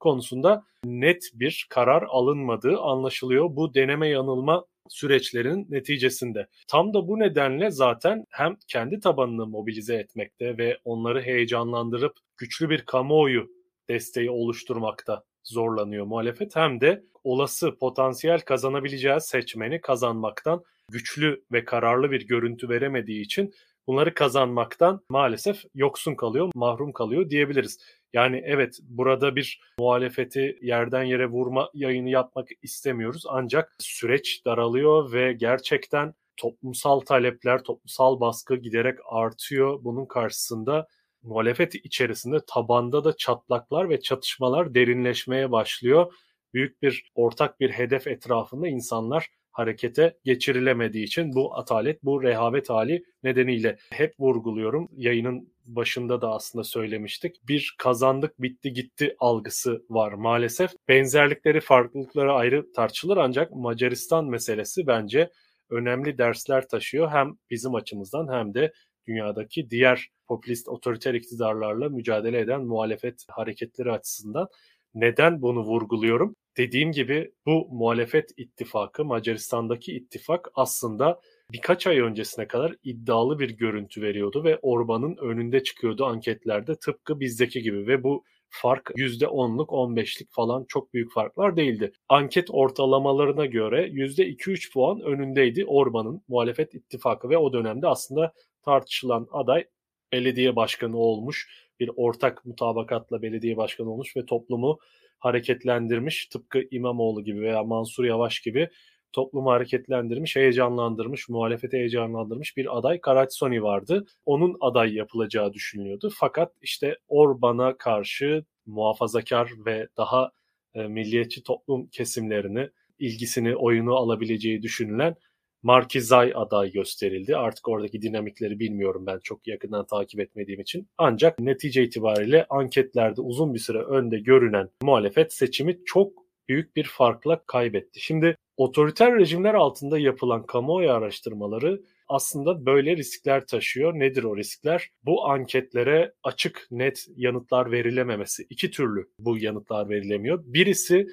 konusunda net bir karar alınmadığı anlaşılıyor bu deneme yanılma süreçlerin neticesinde. Tam da bu nedenle zaten hem kendi tabanını mobilize etmekte ve onları heyecanlandırıp güçlü bir kamuoyu desteği oluşturmakta zorlanıyor muhalefet hem de olası potansiyel kazanabileceği seçmeni kazanmaktan güçlü ve kararlı bir görüntü veremediği için bunları kazanmaktan maalesef yoksun kalıyor, mahrum kalıyor diyebiliriz. Yani evet burada bir muhalefeti yerden yere vurma yayını yapmak istemiyoruz ancak süreç daralıyor ve gerçekten toplumsal talepler, toplumsal baskı giderek artıyor. Bunun karşısında muhalefet içerisinde tabanda da çatlaklar ve çatışmalar derinleşmeye başlıyor. Büyük bir ortak bir hedef etrafında insanlar harekete geçirilemediği için bu atalet, bu rehavet hali nedeniyle hep vurguluyorum. Yayının başında da aslında söylemiştik. Bir kazandık bitti gitti algısı var maalesef. Benzerlikleri farklılıkları ayrı tartışılır ancak Macaristan meselesi bence önemli dersler taşıyor. Hem bizim açımızdan hem de dünyadaki diğer popülist otoriter iktidarlarla mücadele eden muhalefet hareketleri açısından. Neden bunu vurguluyorum? Dediğim gibi bu muhalefet ittifakı, Macaristan'daki ittifak aslında birkaç ay öncesine kadar iddialı bir görüntü veriyordu ve Orban'ın önünde çıkıyordu anketlerde tıpkı bizdeki gibi ve bu fark %10'luk 15'lik falan çok büyük farklar değildi. Anket ortalamalarına göre %2-3 puan önündeydi Orban'ın muhalefet ittifakı ve o dönemde aslında tartışılan aday belediye başkanı olmuş. Bir ortak mutabakatla belediye başkanı olmuş ve toplumu hareketlendirmiş. Tıpkı İmamoğlu gibi veya Mansur Yavaş gibi toplumu hareketlendirmiş, heyecanlandırmış, muhalefeti heyecanlandırmış bir aday Karatsoni vardı. Onun aday yapılacağı düşünülüyordu. Fakat işte Orban'a karşı muhafazakar ve daha e, milliyetçi toplum kesimlerini ilgisini, oyunu alabileceği düşünülen Markizay aday gösterildi. Artık oradaki dinamikleri bilmiyorum ben çok yakından takip etmediğim için. Ancak netice itibariyle anketlerde uzun bir süre önde görünen muhalefet seçimi çok büyük bir farkla kaybetti. Şimdi otoriter rejimler altında yapılan kamuoyu araştırmaları aslında böyle riskler taşıyor. Nedir o riskler? Bu anketlere açık, net yanıtlar verilememesi. İki türlü bu yanıtlar verilemiyor. Birisi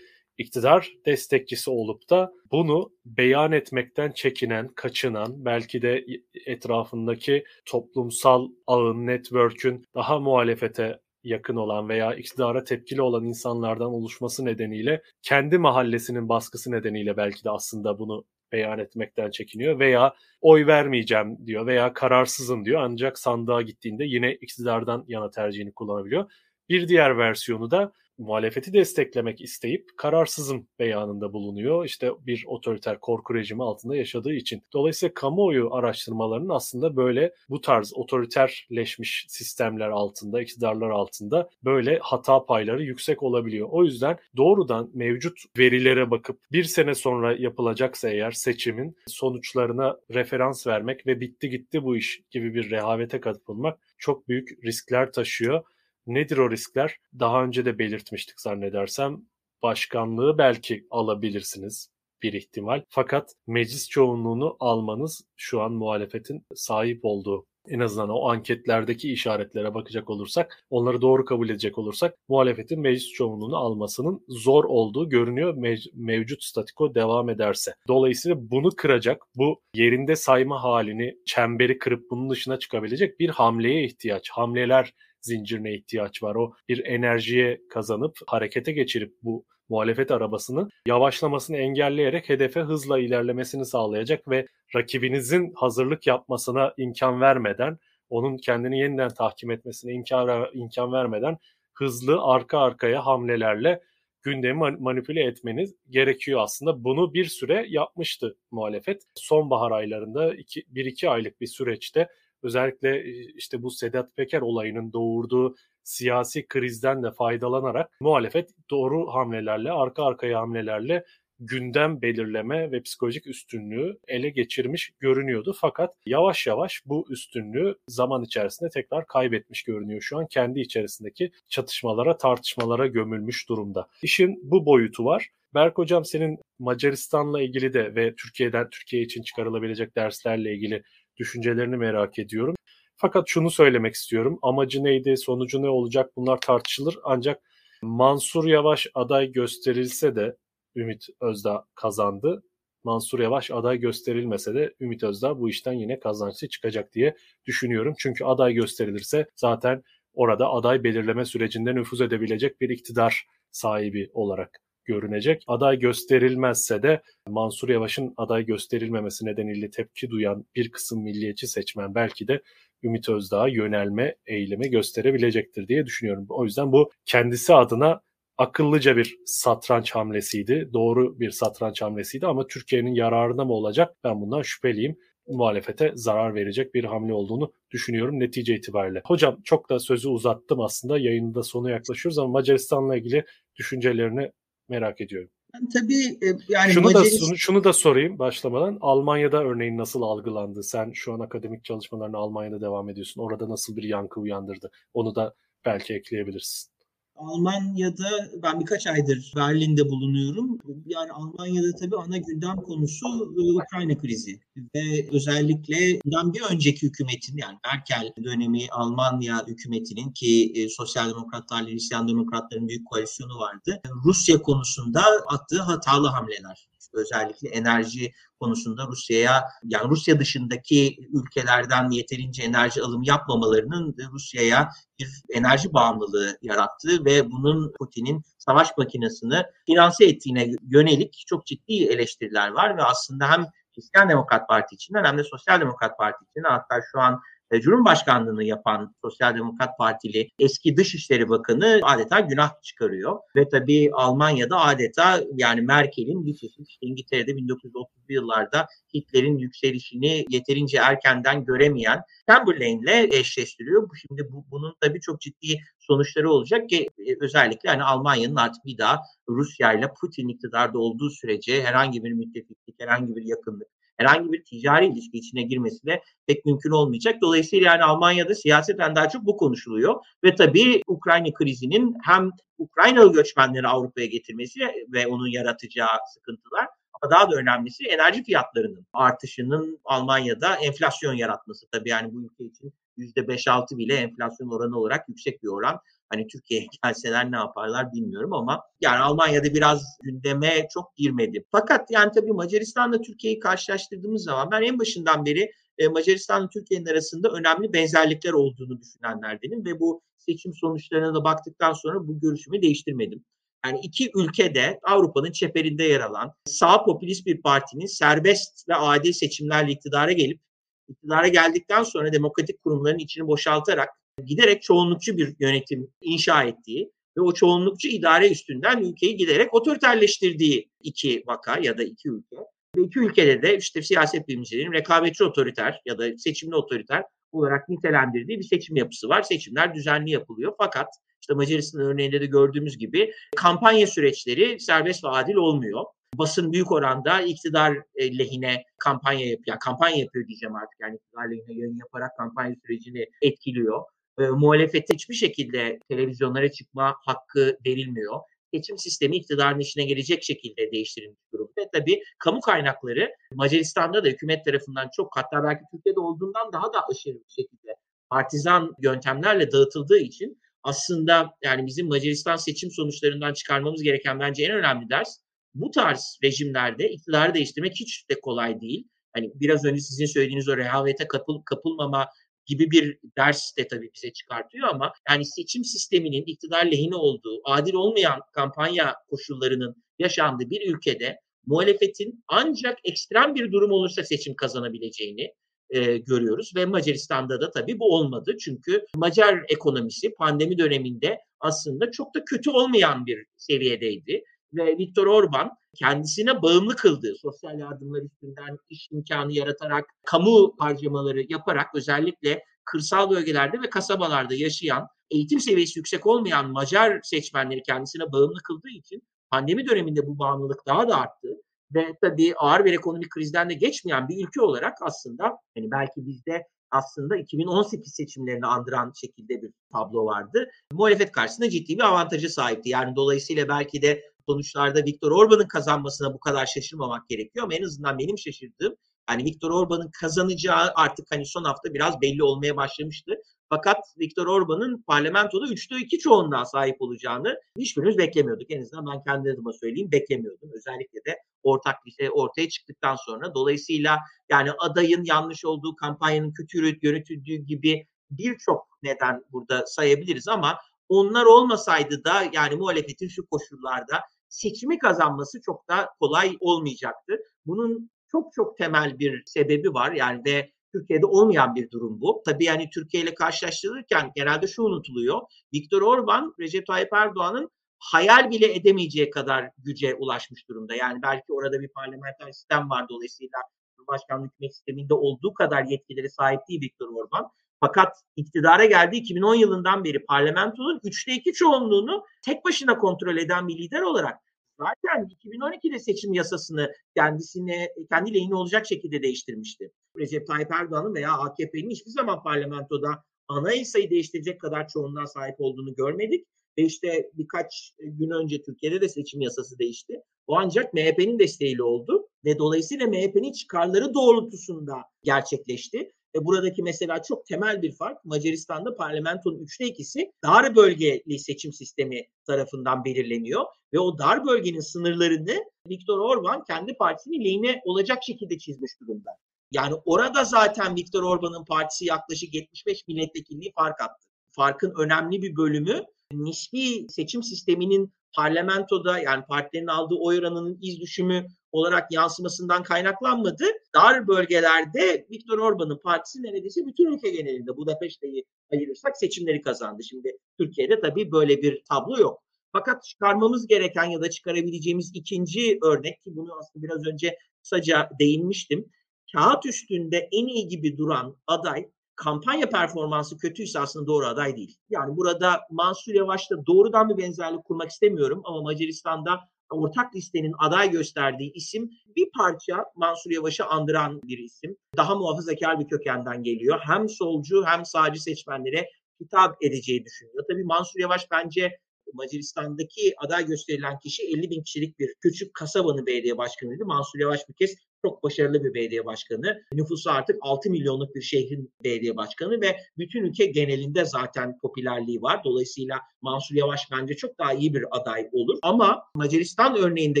iktidar destekçisi olup da bunu beyan etmekten çekinen, kaçınan, belki de etrafındaki toplumsal ağın, network'ün daha muhalefete yakın olan veya iktidara tepkili olan insanlardan oluşması nedeniyle kendi mahallesinin baskısı nedeniyle belki de aslında bunu beyan etmekten çekiniyor veya oy vermeyeceğim diyor veya kararsızım diyor ancak sandığa gittiğinde yine iktidardan yana tercihini kullanabiliyor. Bir diğer versiyonu da muhalefeti desteklemek isteyip kararsızım beyanında bulunuyor. İşte bir otoriter korku rejimi altında yaşadığı için. Dolayısıyla kamuoyu araştırmalarının aslında böyle bu tarz otoriterleşmiş sistemler altında, iktidarlar altında böyle hata payları yüksek olabiliyor. O yüzden doğrudan mevcut verilere bakıp bir sene sonra yapılacaksa eğer seçimin sonuçlarına referans vermek ve bitti gitti bu iş gibi bir rehavete katılmak çok büyük riskler taşıyor. Nedir o riskler? Daha önce de belirtmiştik zannedersem. Başkanlığı belki alabilirsiniz bir ihtimal. Fakat meclis çoğunluğunu almanız şu an muhalefetin sahip olduğu en azından o anketlerdeki işaretlere bakacak olursak, onları doğru kabul edecek olursak muhalefetin meclis çoğunluğunu almasının zor olduğu görünüyor mev- mevcut statiko devam ederse. Dolayısıyla bunu kıracak, bu yerinde sayma halini, çemberi kırıp bunun dışına çıkabilecek bir hamleye ihtiyaç. Hamleler zincirine ihtiyaç var. O bir enerjiye kazanıp harekete geçirip bu muhalefet arabasını yavaşlamasını engelleyerek hedefe hızla ilerlemesini sağlayacak ve rakibinizin hazırlık yapmasına imkan vermeden, onun kendini yeniden tahkim etmesine imkan, imkan vermeden hızlı arka arkaya hamlelerle gündemi manipüle etmeniz gerekiyor aslında. Bunu bir süre yapmıştı muhalefet. Sonbahar aylarında 1-2 aylık bir süreçte özellikle işte bu Sedat Peker olayının doğurduğu siyasi krizden de faydalanarak muhalefet doğru hamlelerle, arka arkaya hamlelerle gündem belirleme ve psikolojik üstünlüğü ele geçirmiş görünüyordu. Fakat yavaş yavaş bu üstünlüğü zaman içerisinde tekrar kaybetmiş görünüyor. Şu an kendi içerisindeki çatışmalara, tartışmalara gömülmüş durumda. İşin bu boyutu var. Berk Hocam senin Macaristan'la ilgili de ve Türkiye'den Türkiye için çıkarılabilecek derslerle ilgili düşüncelerini merak ediyorum. Fakat şunu söylemek istiyorum. Amacı neydi, sonucu ne olacak bunlar tartışılır. Ancak Mansur Yavaş aday gösterilse de Ümit Özdağ kazandı. Mansur Yavaş aday gösterilmese de Ümit Özdağ bu işten yine kazançlı çıkacak diye düşünüyorum. Çünkü aday gösterilirse zaten orada aday belirleme sürecinde nüfuz edebilecek bir iktidar sahibi olarak görünecek. Aday gösterilmezse de Mansur Yavaş'ın aday gösterilmemesi nedeniyle tepki duyan bir kısım milliyetçi seçmen belki de Ümit Özdağ'a yönelme eğilimi gösterebilecektir diye düşünüyorum. O yüzden bu kendisi adına akıllıca bir satranç hamlesiydi. Doğru bir satranç hamlesiydi ama Türkiye'nin yararına mı olacak? Ben bundan şüpheliyim. Muhalefete zarar verecek bir hamle olduğunu düşünüyorum netice itibariyle. Hocam çok da sözü uzattım aslında. Yayının da sonu yaklaşıyoruz ama Macaristan'la ilgili düşüncelerini merak ediyorum. Tabii e, yani şunu Macaristan... da şunu da sorayım başlamadan. Almanya'da örneğin nasıl algılandı? Sen şu an akademik çalışmalarına Almanya'da devam ediyorsun. Orada nasıl bir yankı uyandırdı? Onu da belki ekleyebilirsin. Almanya'da ben birkaç aydır Berlin'de bulunuyorum. Yani Almanya'da tabii ana gündem konusu e, Ukrayna krizi ve özellikle bundan bir önceki hükümetin yani Merkel dönemi Almanya hükümetinin ki e, Sosyal Demokratlarla Hristiyan Demokratların büyük koalisyonu vardı. Rusya konusunda attığı hatalı hamleler özellikle enerji konusunda Rusya'ya yani Rusya dışındaki ülkelerden yeterince enerji alımı yapmamalarının Rusya'ya bir enerji bağımlılığı yarattığı ve bunun Putin'in savaş makinesini finanse ettiğine yönelik çok ciddi eleştiriler var ve aslında hem Hristiyan Demokrat Parti içinden hem de Sosyal Demokrat Parti içinden hatta şu an e, Cumhurbaşkanlığını yapan Sosyal Demokrat Partili eski Dışişleri Bakanı adeta günah çıkarıyor. Ve tabii Almanya'da adeta yani Merkel'in bir çeşit işte İngiltere'de 1930'lu yıllarda Hitler'in yükselişini yeterince erkenden göremeyen Chamberlain'le eşleştiriyor. Şimdi bu, bunun tabii çok ciddi sonuçları olacak ki e, özellikle hani Almanya'nın artık bir daha Rusya ile Putin iktidarda olduğu sürece herhangi bir müttefiklik, herhangi bir yakınlık herhangi bir ticari ilişki içine girmesi de pek mümkün olmayacak. Dolayısıyla yani Almanya'da siyaseten daha çok bu konuşuluyor ve tabii Ukrayna krizinin hem Ukraynalı göçmenleri Avrupa'ya getirmesi ve onun yaratacağı sıkıntılar ama daha da önemlisi enerji fiyatlarının artışının Almanya'da enflasyon yaratması. Tabii yani bu ülke için %5-6 bile enflasyon oranı olarak yüksek bir oran. Hani Türkiye'ye [LAUGHS] gelseler ne yaparlar bilmiyorum ama yani Almanya'da biraz gündeme çok girmedi. Fakat yani tabii Macaristan'la Türkiye'yi karşılaştırdığımız zaman ben en başından beri e, Macaristan'la Türkiye'nin arasında önemli benzerlikler olduğunu düşünenlerdenim ve bu seçim sonuçlarına da baktıktan sonra bu görüşümü değiştirmedim. Yani iki ülkede Avrupa'nın çeperinde yer alan sağ popülist bir partinin serbest ve adil seçimlerle iktidara gelip iktidara geldikten sonra demokratik kurumların içini boşaltarak giderek çoğunlukçu bir yönetim inşa ettiği ve o çoğunlukçu idare üstünden ülkeyi giderek otoriterleştirdiği iki vaka ya da iki ülke. Ve iki ülkede de işte siyaset bilimcilerin rekabetçi otoriter ya da seçimli otoriter olarak nitelendirdiği bir seçim yapısı var. Seçimler düzenli yapılıyor fakat işte Macaristan örneğinde de gördüğümüz gibi kampanya süreçleri serbest ve adil olmuyor. Basın büyük oranda iktidar e, lehine kampanya yapıyor. Kampanya yapıyor diyeceğim artık. Yani iktidar lehine yayın yaparak kampanya sürecini etkiliyor. E, muhalefete hiçbir şekilde televizyonlara çıkma hakkı verilmiyor. Seçim sistemi iktidarın işine gelecek şekilde değiştirilmiş durumda. Tabii kamu kaynakları Macaristan'da da hükümet tarafından çok hatta belki Türkiye'de olduğundan daha da aşırı bir şekilde partizan yöntemlerle dağıtıldığı için aslında yani bizim Macaristan seçim sonuçlarından çıkarmamız gereken bence en önemli ders bu tarz rejimlerde iktidarı değiştirmek hiç de kolay değil. Hani biraz önce sizin söylediğiniz o rehavete kapıl, kapılmama gibi bir ders de tabii bize çıkartıyor ama yani seçim sisteminin iktidar lehine olduğu, adil olmayan kampanya koşullarının yaşandığı bir ülkede muhalefetin ancak ekstrem bir durum olursa seçim kazanabileceğini e, görüyoruz ve Macaristan'da da tabii bu olmadı. Çünkü Macar ekonomisi pandemi döneminde aslında çok da kötü olmayan bir seviyedeydi ve Viktor Orban kendisine bağımlı kıldığı sosyal yardımlar üstünden iş imkanı yaratarak, kamu harcamaları yaparak özellikle kırsal bölgelerde ve kasabalarda yaşayan, eğitim seviyesi yüksek olmayan Macar seçmenleri kendisine bağımlı kıldığı için pandemi döneminde bu bağımlılık daha da arttı. Ve tabii ağır bir ekonomik krizden de geçmeyen bir ülke olarak aslında hani belki bizde aslında 2018 seçimlerini andıran şekilde bir tablo vardı. Muhalefet karşısında ciddi bir avantajı sahipti. Yani dolayısıyla belki de sonuçlarda Viktor Orban'ın kazanmasına bu kadar şaşırmamak gerekiyor ama en azından benim şaşırdığım yani Viktor Orban'ın kazanacağı artık hani son hafta biraz belli olmaya başlamıştı. Fakat Viktor Orban'ın parlamentoda 3'te 2 çoğunluğa sahip olacağını hiçbirimiz beklemiyorduk. En azından ben kendi adıma söyleyeyim beklemiyordum. Özellikle de ortak şey ortaya çıktıktan sonra. Dolayısıyla yani adayın yanlış olduğu, kampanyanın kötü yürütüldüğü gibi birçok neden burada sayabiliriz ama onlar olmasaydı da yani muhalefetin şu koşullarda seçimi kazanması çok da kolay olmayacaktı. Bunun çok çok temel bir sebebi var yani ve Türkiye'de olmayan bir durum bu. Tabii yani Türkiye ile karşılaştırılırken genelde şu unutuluyor. Viktor Orban, Recep Tayyip Erdoğan'ın hayal bile edemeyeceği kadar güce ulaşmış durumda. Yani belki orada bir parlamenter sistem var dolayısıyla Cumhurbaşkanlığı hükümet sisteminde olduğu kadar yetkileri sahip değil Viktor Orban. Fakat iktidara geldiği 2010 yılından beri parlamentonun üçte iki çoğunluğunu tek başına kontrol eden bir lider olarak zaten 2012'de seçim yasasını kendisine kendi lehine olacak şekilde değiştirmişti. Recep Tayyip Erdoğan'ın veya AKP'nin hiçbir zaman parlamentoda anayasayı değiştirecek kadar çoğunluğa sahip olduğunu görmedik. Ve işte birkaç gün önce Türkiye'de de seçim yasası değişti. O ancak MHP'nin desteğiyle oldu ve dolayısıyla MHP'nin çıkarları doğrultusunda gerçekleşti. E buradaki mesela çok temel bir fark Macaristan'da parlamentonun üçte ikisi dar bölgeli seçim sistemi tarafından belirleniyor ve o dar bölgenin sınırlarını Viktor Orban kendi partisinin lehine olacak şekilde çizmiş durumda. Yani orada zaten Viktor Orban'ın partisi yaklaşık 75 milletvekilliği fark attı. Farkın önemli bir bölümü nispi seçim sisteminin parlamentoda yani partilerin aldığı oy oranının iz düşümü olarak yansımasından kaynaklanmadı. Dar bölgelerde Viktor Orban'ın partisi neredeyse bütün ülke genelinde Budapeşte'yi ayırırsak seçimleri kazandı. Şimdi Türkiye'de tabii böyle bir tablo yok. Fakat çıkarmamız gereken ya da çıkarabileceğimiz ikinci örnek ki bunu aslında biraz önce kısaca değinmiştim. Kağıt üstünde en iyi gibi duran aday kampanya performansı kötüyse aslında doğru aday değil. Yani burada Mansur Yavaş'ta doğrudan bir benzerlik kurmak istemiyorum ama Macaristan'da ortak listenin aday gösterdiği isim bir parça Mansur Yavaş'ı andıran bir isim. Daha muhafazakar bir kökenden geliyor. Hem solcu hem sağcı seçmenlere hitap edeceği düşünüyor. Tabii Mansur Yavaş bence Macaristan'daki aday gösterilen kişi 50 bin kişilik bir küçük kasabanın belediye başkanıydı. Mansur Yavaş bir kez çok başarılı bir belediye başkanı. Nüfusu artık 6 milyonluk bir şehrin belediye başkanı ve bütün ülke genelinde zaten popülerliği var. Dolayısıyla Mansur Yavaş bence çok daha iyi bir aday olur. Ama Macaristan örneğinde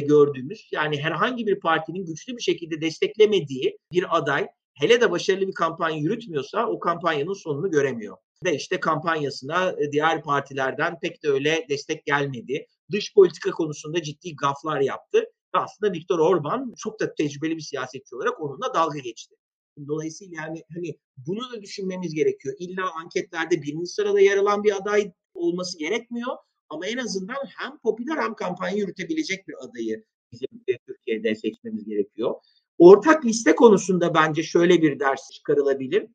gördüğümüz yani herhangi bir partinin güçlü bir şekilde desteklemediği bir aday hele de başarılı bir kampanya yürütmüyorsa o kampanyanın sonunu göremiyor. Ve işte kampanyasına e, diğer partilerden pek de öyle destek gelmedi. Dış politika konusunda ciddi gaflar yaptı. Ve aslında Viktor Orban çok da tecrübeli bir siyasetçi olarak onunla dalga geçti. Dolayısıyla yani hani bunu da düşünmemiz gerekiyor. İlla anketlerde birinci sırada yer alan bir aday olması gerekmiyor. Ama en azından hem popüler hem kampanya yürütebilecek bir adayı bizim Türkiye'de seçmemiz gerekiyor. Ortak liste konusunda bence şöyle bir ders çıkarılabilir.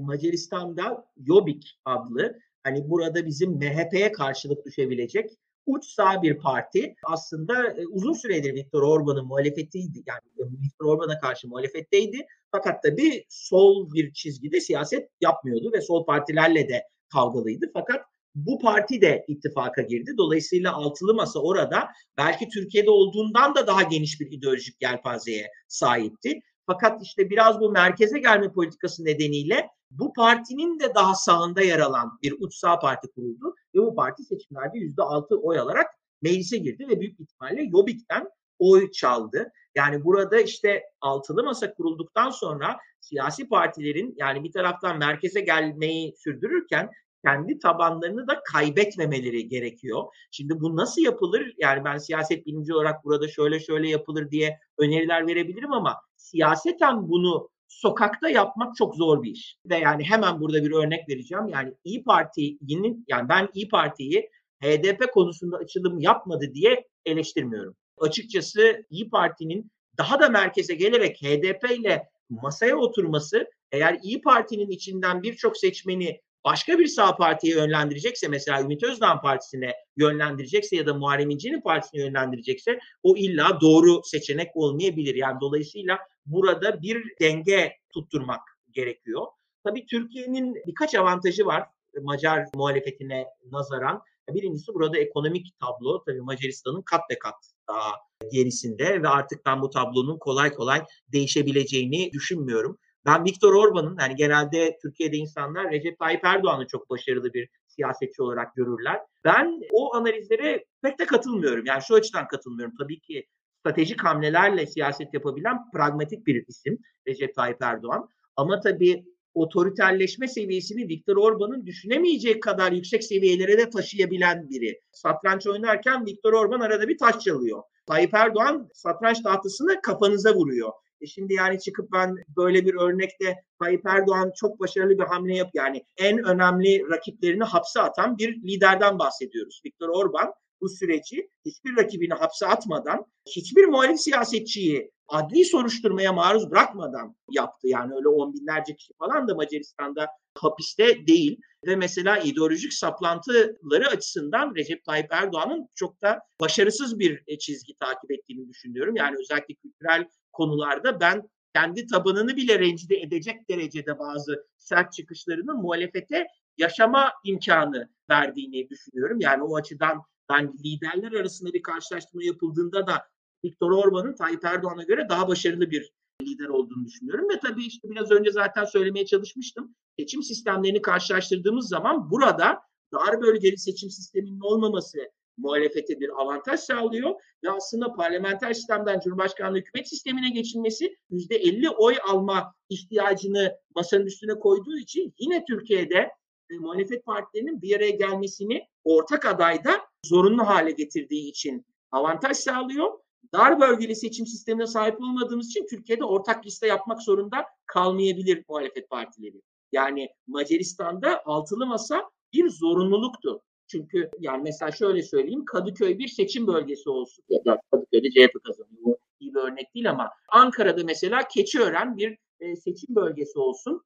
Macaristan'da Jobbik adlı hani burada bizim MHP'ye karşılık düşebilecek uç sağ bir parti aslında e, uzun süredir Viktor Orban'ın muhalefetiydi. Yani e, Viktor Orban'a karşı muhalefetteydi. Fakat tabii sol bir çizgide siyaset yapmıyordu ve sol partilerle de kavgalıydı. Fakat bu parti de ittifaka girdi. Dolayısıyla altılı masa orada belki Türkiye'de olduğundan da daha geniş bir ideolojik yelpazeye sahipti. Fakat işte biraz bu merkeze gelme politikası nedeniyle bu partinin de daha sağında yer alan bir uç sağ parti kuruldu ve bu parti seçimlerde yüzde altı oy alarak meclise girdi ve büyük ihtimalle Yobik'ten oy çaldı. Yani burada işte altılı masa kurulduktan sonra siyasi partilerin yani bir taraftan merkeze gelmeyi sürdürürken kendi tabanlarını da kaybetmemeleri gerekiyor. Şimdi bu nasıl yapılır? Yani ben siyaset bilimci olarak burada şöyle şöyle yapılır diye öneriler verebilirim ama siyaseten bunu sokakta yapmak çok zor bir iş. Ve yani hemen burada bir örnek vereceğim. Yani İyi Parti'nin yani ben İyi Parti'yi HDP konusunda açılım yapmadı diye eleştirmiyorum. Açıkçası İyi Parti'nin daha da merkeze gelerek HDP ile masaya oturması eğer İyi Parti'nin içinden birçok seçmeni başka bir sağ partiye yönlendirecekse mesela Ümit Özdağ Partisi'ne yönlendirecekse ya da Muharrem İnce'nin partisine yönlendirecekse o illa doğru seçenek olmayabilir. Yani dolayısıyla burada bir denge tutturmak gerekiyor. Tabii Türkiye'nin birkaç avantajı var Macar muhalefetine nazaran. Birincisi burada ekonomik tablo. Tabii Macaristan'ın kat be kat daha gerisinde ve artık ben bu tablonun kolay kolay değişebileceğini düşünmüyorum. Ben Viktor Orban'ın yani genelde Türkiye'de insanlar Recep Tayyip Erdoğan'ı çok başarılı bir siyasetçi olarak görürler. Ben o analizlere pek de katılmıyorum. Yani şu açıdan katılmıyorum. Tabii ki stratejik hamlelerle siyaset yapabilen pragmatik bir isim Recep Tayyip Erdoğan. Ama tabii otoriterleşme seviyesini Viktor Orban'ın düşünemeyeceği kadar yüksek seviyelere de taşıyabilen biri. Satranç oynarken Viktor Orban arada bir taş çalıyor. Tayyip Erdoğan satranç tahtasını kafanıza vuruyor. E şimdi yani çıkıp ben böyle bir örnekte Tayyip Erdoğan çok başarılı bir hamle yap yani en önemli rakiplerini hapse atan bir liderden bahsediyoruz. Viktor Orban bu süreci hiçbir rakibini hapse atmadan, hiçbir muhalif siyasetçiyi adli soruşturmaya maruz bırakmadan yaptı. Yani öyle on binlerce kişi falan da Macaristan'da hapiste değil. Ve mesela ideolojik saplantıları açısından Recep Tayyip Erdoğan'ın çok da başarısız bir e, çizgi takip ettiğini düşünüyorum. Yani özellikle kültürel konularda ben kendi tabanını bile rencide edecek derecede bazı sert çıkışlarının muhalefete yaşama imkanı verdiğini düşünüyorum. Yani o açıdan ben liderler arasında bir karşılaştırma yapıldığında da Viktor Orban'ın Tayyip Erdoğan'a göre daha başarılı bir lider olduğunu düşünüyorum. Ve tabii işte biraz önce zaten söylemeye çalışmıştım. Seçim sistemlerini karşılaştırdığımız zaman burada dar bölgeli seçim sisteminin olmaması muhalefete bir avantaj sağlıyor ve aslında parlamenter sistemden Cumhurbaşkanlığı hükümet sistemine geçilmesi yüzde 50 oy alma ihtiyacını masanın üstüne koyduğu için yine Türkiye'de e, muhalefet partilerinin bir araya gelmesini ortak adayda zorunlu hale getirdiği için avantaj sağlıyor dar bölgeli seçim sistemine sahip olmadığımız için Türkiye'de ortak liste yapmak zorunda kalmayabilir muhalefet partileri. Yani Macaristan'da altılı masa bir zorunluluktu. Çünkü yani mesela şöyle söyleyeyim Kadıköy bir seçim bölgesi olsun. Ya Kadıköy'de CHP kazanıyor. Bu iyi bir örnek değil ama Ankara'da mesela Keçiören bir e, seçim bölgesi olsun.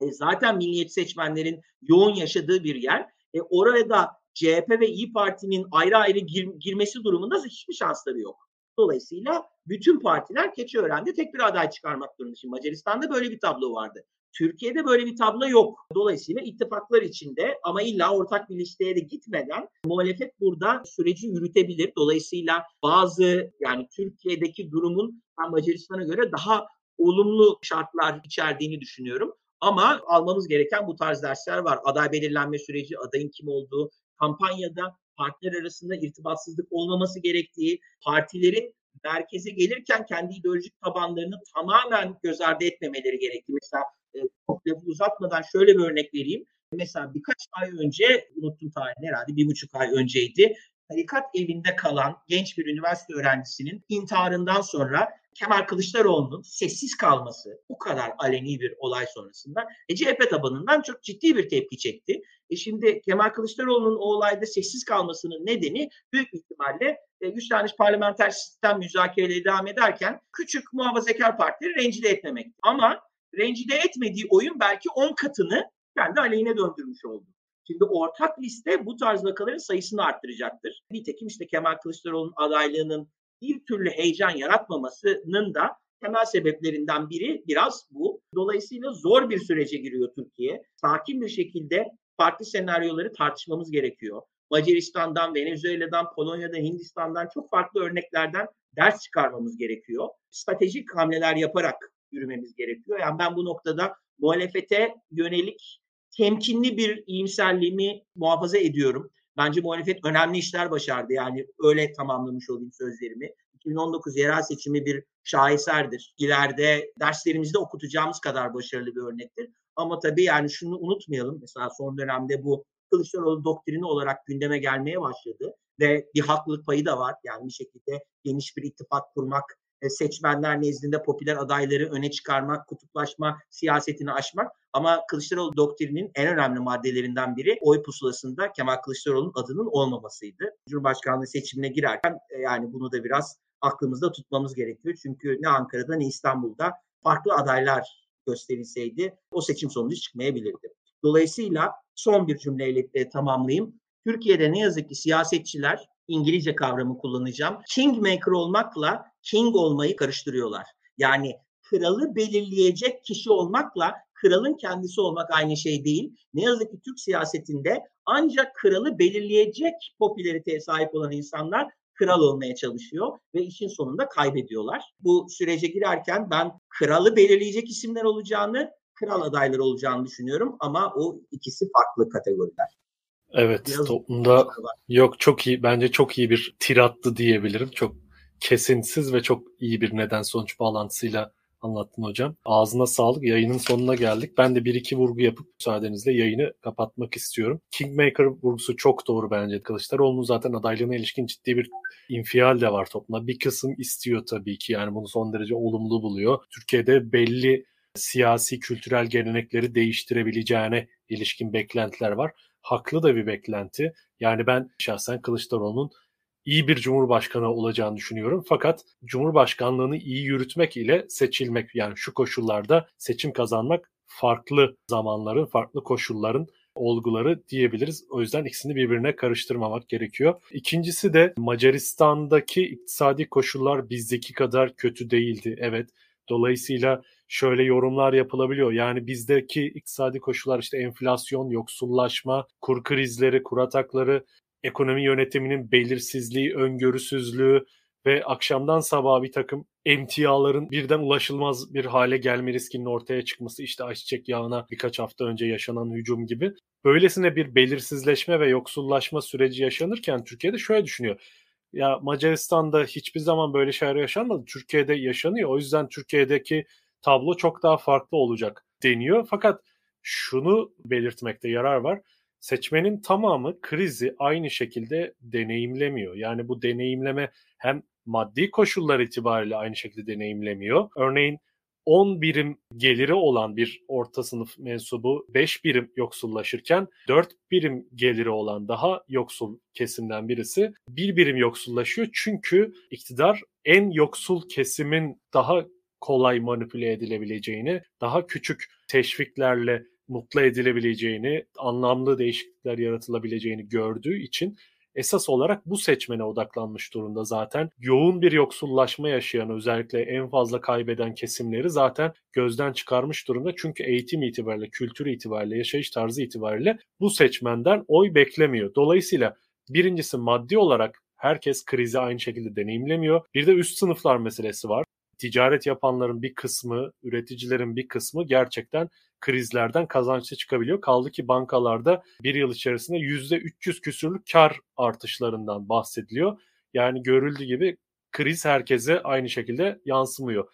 E, zaten milliyetçi seçmenlerin yoğun yaşadığı bir yer. E, oraya da CHP ve İyi Parti'nin ayrı ayrı gir, girmesi durumunda hiçbir şansları yok. Dolayısıyla bütün partiler Keçiören'de tek bir aday çıkarmak durumunda. Şimdi Macaristan'da böyle bir tablo vardı. Türkiye'de böyle bir tablo yok. Dolayısıyla ittifaklar içinde ama illa ortak bir listeye de gitmeden muhalefet burada süreci yürütebilir. Dolayısıyla bazı yani Türkiye'deki durumun Macaristan'a göre daha olumlu şartlar içerdiğini düşünüyorum. Ama almamız gereken bu tarz dersler var. Aday belirlenme süreci, adayın kim olduğu, kampanyada partiler arasında irtibatsızlık olmaması gerektiği, partilerin merkeze gelirken kendi ideolojik tabanlarını tamamen göz ardı etmemeleri gerektiği. Mesela e, çok lafı uzatmadan şöyle bir örnek vereyim. Mesela birkaç ay önce, unuttum tarihini herhalde bir buçuk ay önceydi. Tarikat evinde kalan genç bir üniversite öğrencisinin intiharından sonra Kemal Kılıçdaroğlu'nun sessiz kalması bu kadar aleni bir olay sonrasında e, CHP tabanından çok ciddi bir tepki çekti. E şimdi Kemal Kılıçdaroğlu'nun o olayda sessiz kalmasının nedeni büyük ihtimalle e, güçlenmiş parlamenter sistem müzakereleri devam ederken küçük muhafazakar partileri rencide etmemek. Ama rencide etmediği oyun belki 10 katını kendi aleyhine döndürmüş oldu. Şimdi ortak liste bu tarz vakaların sayısını arttıracaktır. Nitekim işte Kemal Kılıçdaroğlu'nun adaylığının bir türlü heyecan yaratmamasının da temel sebeplerinden biri biraz bu. Dolayısıyla zor bir sürece giriyor Türkiye. Sakin bir şekilde farklı senaryoları tartışmamız gerekiyor. Macaristan'dan, Venezuela'dan, Polonya'dan, Hindistan'dan çok farklı örneklerden ders çıkarmamız gerekiyor. Stratejik hamleler yaparak yürümemiz gerekiyor. Yani ben bu noktada muhalefete yönelik temkinli bir iyimserliğimi muhafaza ediyorum. Bence muhalefet önemli işler başardı. Yani öyle tamamlamış olayım sözlerimi. 2019 yerel seçimi bir şaheserdir. İleride derslerimizde okutacağımız kadar başarılı bir örnektir. Ama tabii yani şunu unutmayalım. Mesela son dönemde bu Kılıçdaroğlu doktrini olarak gündeme gelmeye başladı. Ve bir haklılık payı da var. Yani bir şekilde geniş bir ittifak kurmak, e, seçmenler nezdinde popüler adayları öne çıkarmak, kutuplaşma siyasetini aşmak. Ama Kılıçdaroğlu doktrinin en önemli maddelerinden biri oy pusulasında Kemal Kılıçdaroğlu'nun adının olmamasıydı. Cumhurbaşkanlığı seçimine girerken e, yani bunu da biraz aklımızda tutmamız gerekiyor. Çünkü ne Ankara'da ne İstanbul'da farklı adaylar gösterilseydi o seçim sonucu çıkmayabilirdi. Dolayısıyla son bir cümleyle e, tamamlayayım. Türkiye'de ne yazık ki siyasetçiler İngilizce kavramı kullanacağım. Kingmaker olmakla king olmayı karıştırıyorlar. Yani kralı belirleyecek kişi olmakla kralın kendisi olmak aynı şey değil. Ne yazık ki Türk siyasetinde ancak kralı belirleyecek popülariteye sahip olan insanlar kral olmaya çalışıyor ve işin sonunda kaybediyorlar. Bu sürece girerken ben kralı belirleyecek isimler olacağını, kral adayları olacağını düşünüyorum ama o ikisi farklı kategoriler. Evet Biraz toplumda yok çok iyi bence çok iyi bir tirattı diyebilirim. Çok kesintisiz ve çok iyi bir neden sonuç bağlantısıyla anlattın hocam. Ağzına sağlık. Yayının sonuna geldik. Ben de bir iki vurgu yapıp müsaadenizle yayını kapatmak istiyorum. Kingmaker vurgusu çok doğru bence. Kılıçdaroğlu'nun zaten adaylığına ilişkin ciddi bir infial de var toplumda. Bir kısım istiyor tabii ki yani bunu son derece olumlu buluyor. Türkiye'de belli siyasi kültürel gelenekleri değiştirebileceğine ilişkin beklentiler var. Haklı da bir beklenti. Yani ben şahsen Kılıçdaroğlu'nun iyi bir cumhurbaşkanı olacağını düşünüyorum. Fakat cumhurbaşkanlığını iyi yürütmek ile seçilmek yani şu koşullarda seçim kazanmak farklı zamanların, farklı koşulların olguları diyebiliriz. O yüzden ikisini birbirine karıştırmamak gerekiyor. İkincisi de Macaristan'daki iktisadi koşullar bizdeki kadar kötü değildi. Evet. Dolayısıyla şöyle yorumlar yapılabiliyor. Yani bizdeki iktisadi koşullar işte enflasyon, yoksullaşma, kur krizleri, kur atakları ekonomi yönetiminin belirsizliği, öngörüsüzlüğü ve akşamdan sabaha bir takım emtiaların birden ulaşılmaz bir hale gelme riskinin ortaya çıkması işte ayçiçek yağına birkaç hafta önce yaşanan hücum gibi. Böylesine bir belirsizleşme ve yoksullaşma süreci yaşanırken Türkiye'de şöyle düşünüyor. Ya Macaristan'da hiçbir zaman böyle şeyler yaşanmadı. Türkiye'de yaşanıyor. O yüzden Türkiye'deki tablo çok daha farklı olacak deniyor. Fakat şunu belirtmekte yarar var seçmenin tamamı krizi aynı şekilde deneyimlemiyor. Yani bu deneyimleme hem maddi koşullar itibariyle aynı şekilde deneyimlemiyor. Örneğin 10 birim geliri olan bir orta sınıf mensubu 5 birim yoksullaşırken 4 birim geliri olan daha yoksul kesimden birisi 1 birim yoksullaşıyor. Çünkü iktidar en yoksul kesimin daha kolay manipüle edilebileceğini, daha küçük teşviklerle mutlu edilebileceğini, anlamlı değişiklikler yaratılabileceğini gördüğü için esas olarak bu seçmene odaklanmış durumda zaten. Yoğun bir yoksullaşma yaşayan özellikle en fazla kaybeden kesimleri zaten gözden çıkarmış durumda. Çünkü eğitim itibariyle, kültür itibariyle, yaşayış tarzı itibariyle bu seçmenden oy beklemiyor. Dolayısıyla birincisi maddi olarak herkes krizi aynı şekilde deneyimlemiyor. Bir de üst sınıflar meselesi var. Ticaret yapanların bir kısmı, üreticilerin bir kısmı gerçekten krizlerden kazançlı çıkabiliyor. Kaldı ki bankalarda bir yıl içerisinde %300 küsürlük kar artışlarından bahsediliyor. Yani görüldüğü gibi kriz herkese aynı şekilde yansımıyor.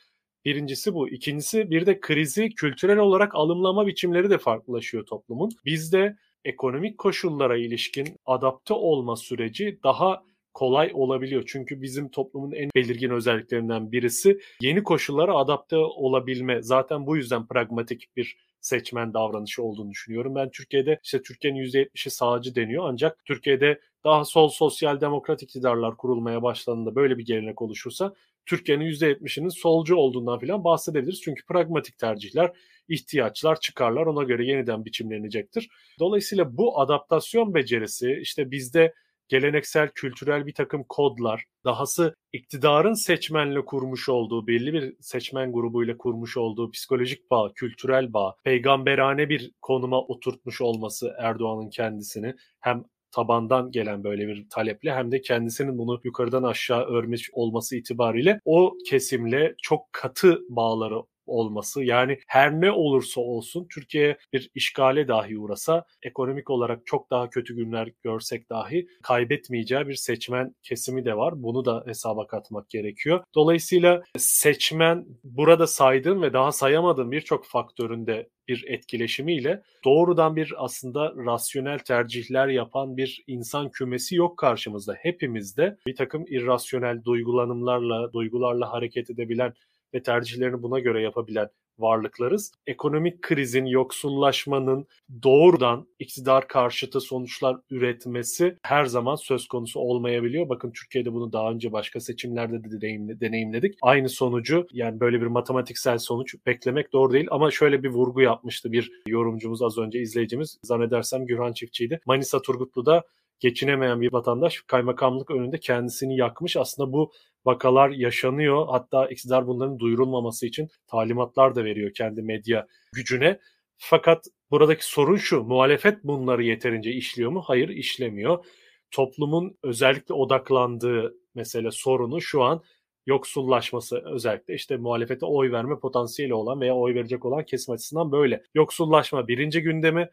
Birincisi bu. İkincisi bir de krizi kültürel olarak alımlama biçimleri de farklılaşıyor toplumun. Bizde ekonomik koşullara ilişkin adapte olma süreci daha kolay olabiliyor. Çünkü bizim toplumun en belirgin özelliklerinden birisi yeni koşullara adapte olabilme. Zaten bu yüzden pragmatik bir seçmen davranışı olduğunu düşünüyorum. Ben Türkiye'de işte Türkiye'nin %70'i sağcı deniyor ancak Türkiye'de daha sol sosyal demokrat iktidarlar kurulmaya başlandığında böyle bir gelenek oluşursa Türkiye'nin %70'inin solcu olduğundan falan bahsedebiliriz. Çünkü pragmatik tercihler, ihtiyaçlar, çıkarlar ona göre yeniden biçimlenecektir. Dolayısıyla bu adaptasyon becerisi işte bizde geleneksel kültürel bir takım kodlar, dahası iktidarın seçmenle kurmuş olduğu, belli bir seçmen grubuyla kurmuş olduğu psikolojik bağ, kültürel bağ, peygamberane bir konuma oturtmuş olması Erdoğan'ın kendisini hem tabandan gelen böyle bir taleple hem de kendisinin bunu yukarıdan aşağı örmüş olması itibariyle o kesimle çok katı bağları olması yani her ne olursa olsun Türkiye bir işgale dahi uğrasa ekonomik olarak çok daha kötü günler görsek dahi kaybetmeyeceği bir seçmen kesimi de var. Bunu da hesaba katmak gerekiyor. Dolayısıyla seçmen burada saydığım ve daha sayamadığım birçok faktöründe bir etkileşimiyle doğrudan bir aslında rasyonel tercihler yapan bir insan kümesi yok karşımızda. Hepimizde bir takım irrasyonel duygulanımlarla, duygularla hareket edebilen ve tercihlerini buna göre yapabilen varlıklarız. Ekonomik krizin, yoksullaşmanın doğrudan iktidar karşıtı sonuçlar üretmesi her zaman söz konusu olmayabiliyor. Bakın Türkiye'de bunu daha önce başka seçimlerde de deneyimledik. Aynı sonucu yani böyle bir matematiksel sonuç beklemek doğru değil ama şöyle bir vurgu yapmıştı bir yorumcumuz az önce izleyicimiz zannedersem Gürhan Çiftçi'ydi. Manisa Turgutlu'da geçinemeyen bir vatandaş kaymakamlık önünde kendisini yakmış. Aslında bu vakalar yaşanıyor. Hatta iktidar bunların duyurulmaması için talimatlar da veriyor kendi medya gücüne. Fakat buradaki sorun şu, muhalefet bunları yeterince işliyor mu? Hayır, işlemiyor. Toplumun özellikle odaklandığı mesele sorunu şu an yoksullaşması özellikle işte muhalefete oy verme potansiyeli olan veya oy verecek olan kesim açısından böyle. Yoksullaşma birinci gündemi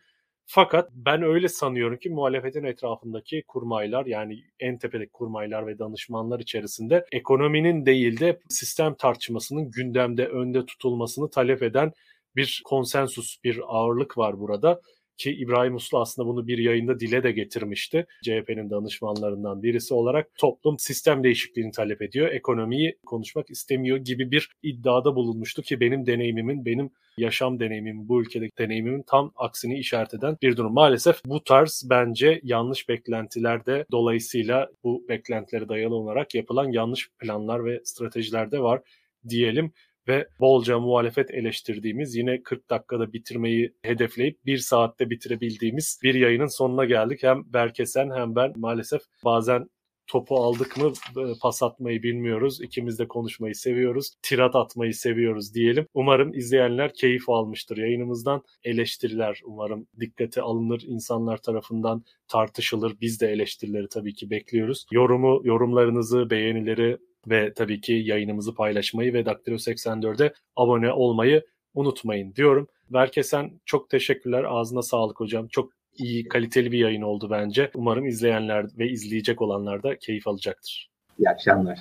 fakat ben öyle sanıyorum ki muhalefetin etrafındaki kurmaylar yani en tepedeki kurmaylar ve danışmanlar içerisinde ekonominin değil de sistem tartışmasının gündemde önde tutulmasını talep eden bir konsensus, bir ağırlık var burada ki İbrahim Uslu aslında bunu bir yayında dile de getirmişti. CHP'nin danışmanlarından birisi olarak toplum sistem değişikliğini talep ediyor. Ekonomiyi konuşmak istemiyor gibi bir iddiada bulunmuştu ki benim deneyimimin, benim yaşam deneyimimin, bu ülkedeki deneyimimin tam aksini işaret eden bir durum. Maalesef bu tarz bence yanlış beklentiler de dolayısıyla bu beklentilere dayalı olarak yapılan yanlış planlar ve stratejiler de var diyelim ve bolca muhalefet eleştirdiğimiz yine 40 dakikada bitirmeyi hedefleyip bir saatte bitirebildiğimiz bir yayının sonuna geldik. Hem Berkesen hem ben maalesef bazen topu aldık mı e, pas atmayı bilmiyoruz. İkimiz de konuşmayı seviyoruz. Tirat atmayı seviyoruz diyelim. Umarım izleyenler keyif almıştır yayınımızdan. Eleştiriler umarım dikkate alınır. insanlar tarafından tartışılır. Biz de eleştirileri tabii ki bekliyoruz. Yorumu, yorumlarınızı, beğenileri ve tabii ki yayınımızı paylaşmayı ve Daktilo 84'e abone olmayı unutmayın diyorum. Verkesen çok teşekkürler. Ağzına sağlık hocam. Çok iyi, kaliteli bir yayın oldu bence. Umarım izleyenler ve izleyecek olanlar da keyif alacaktır. İyi akşamlar.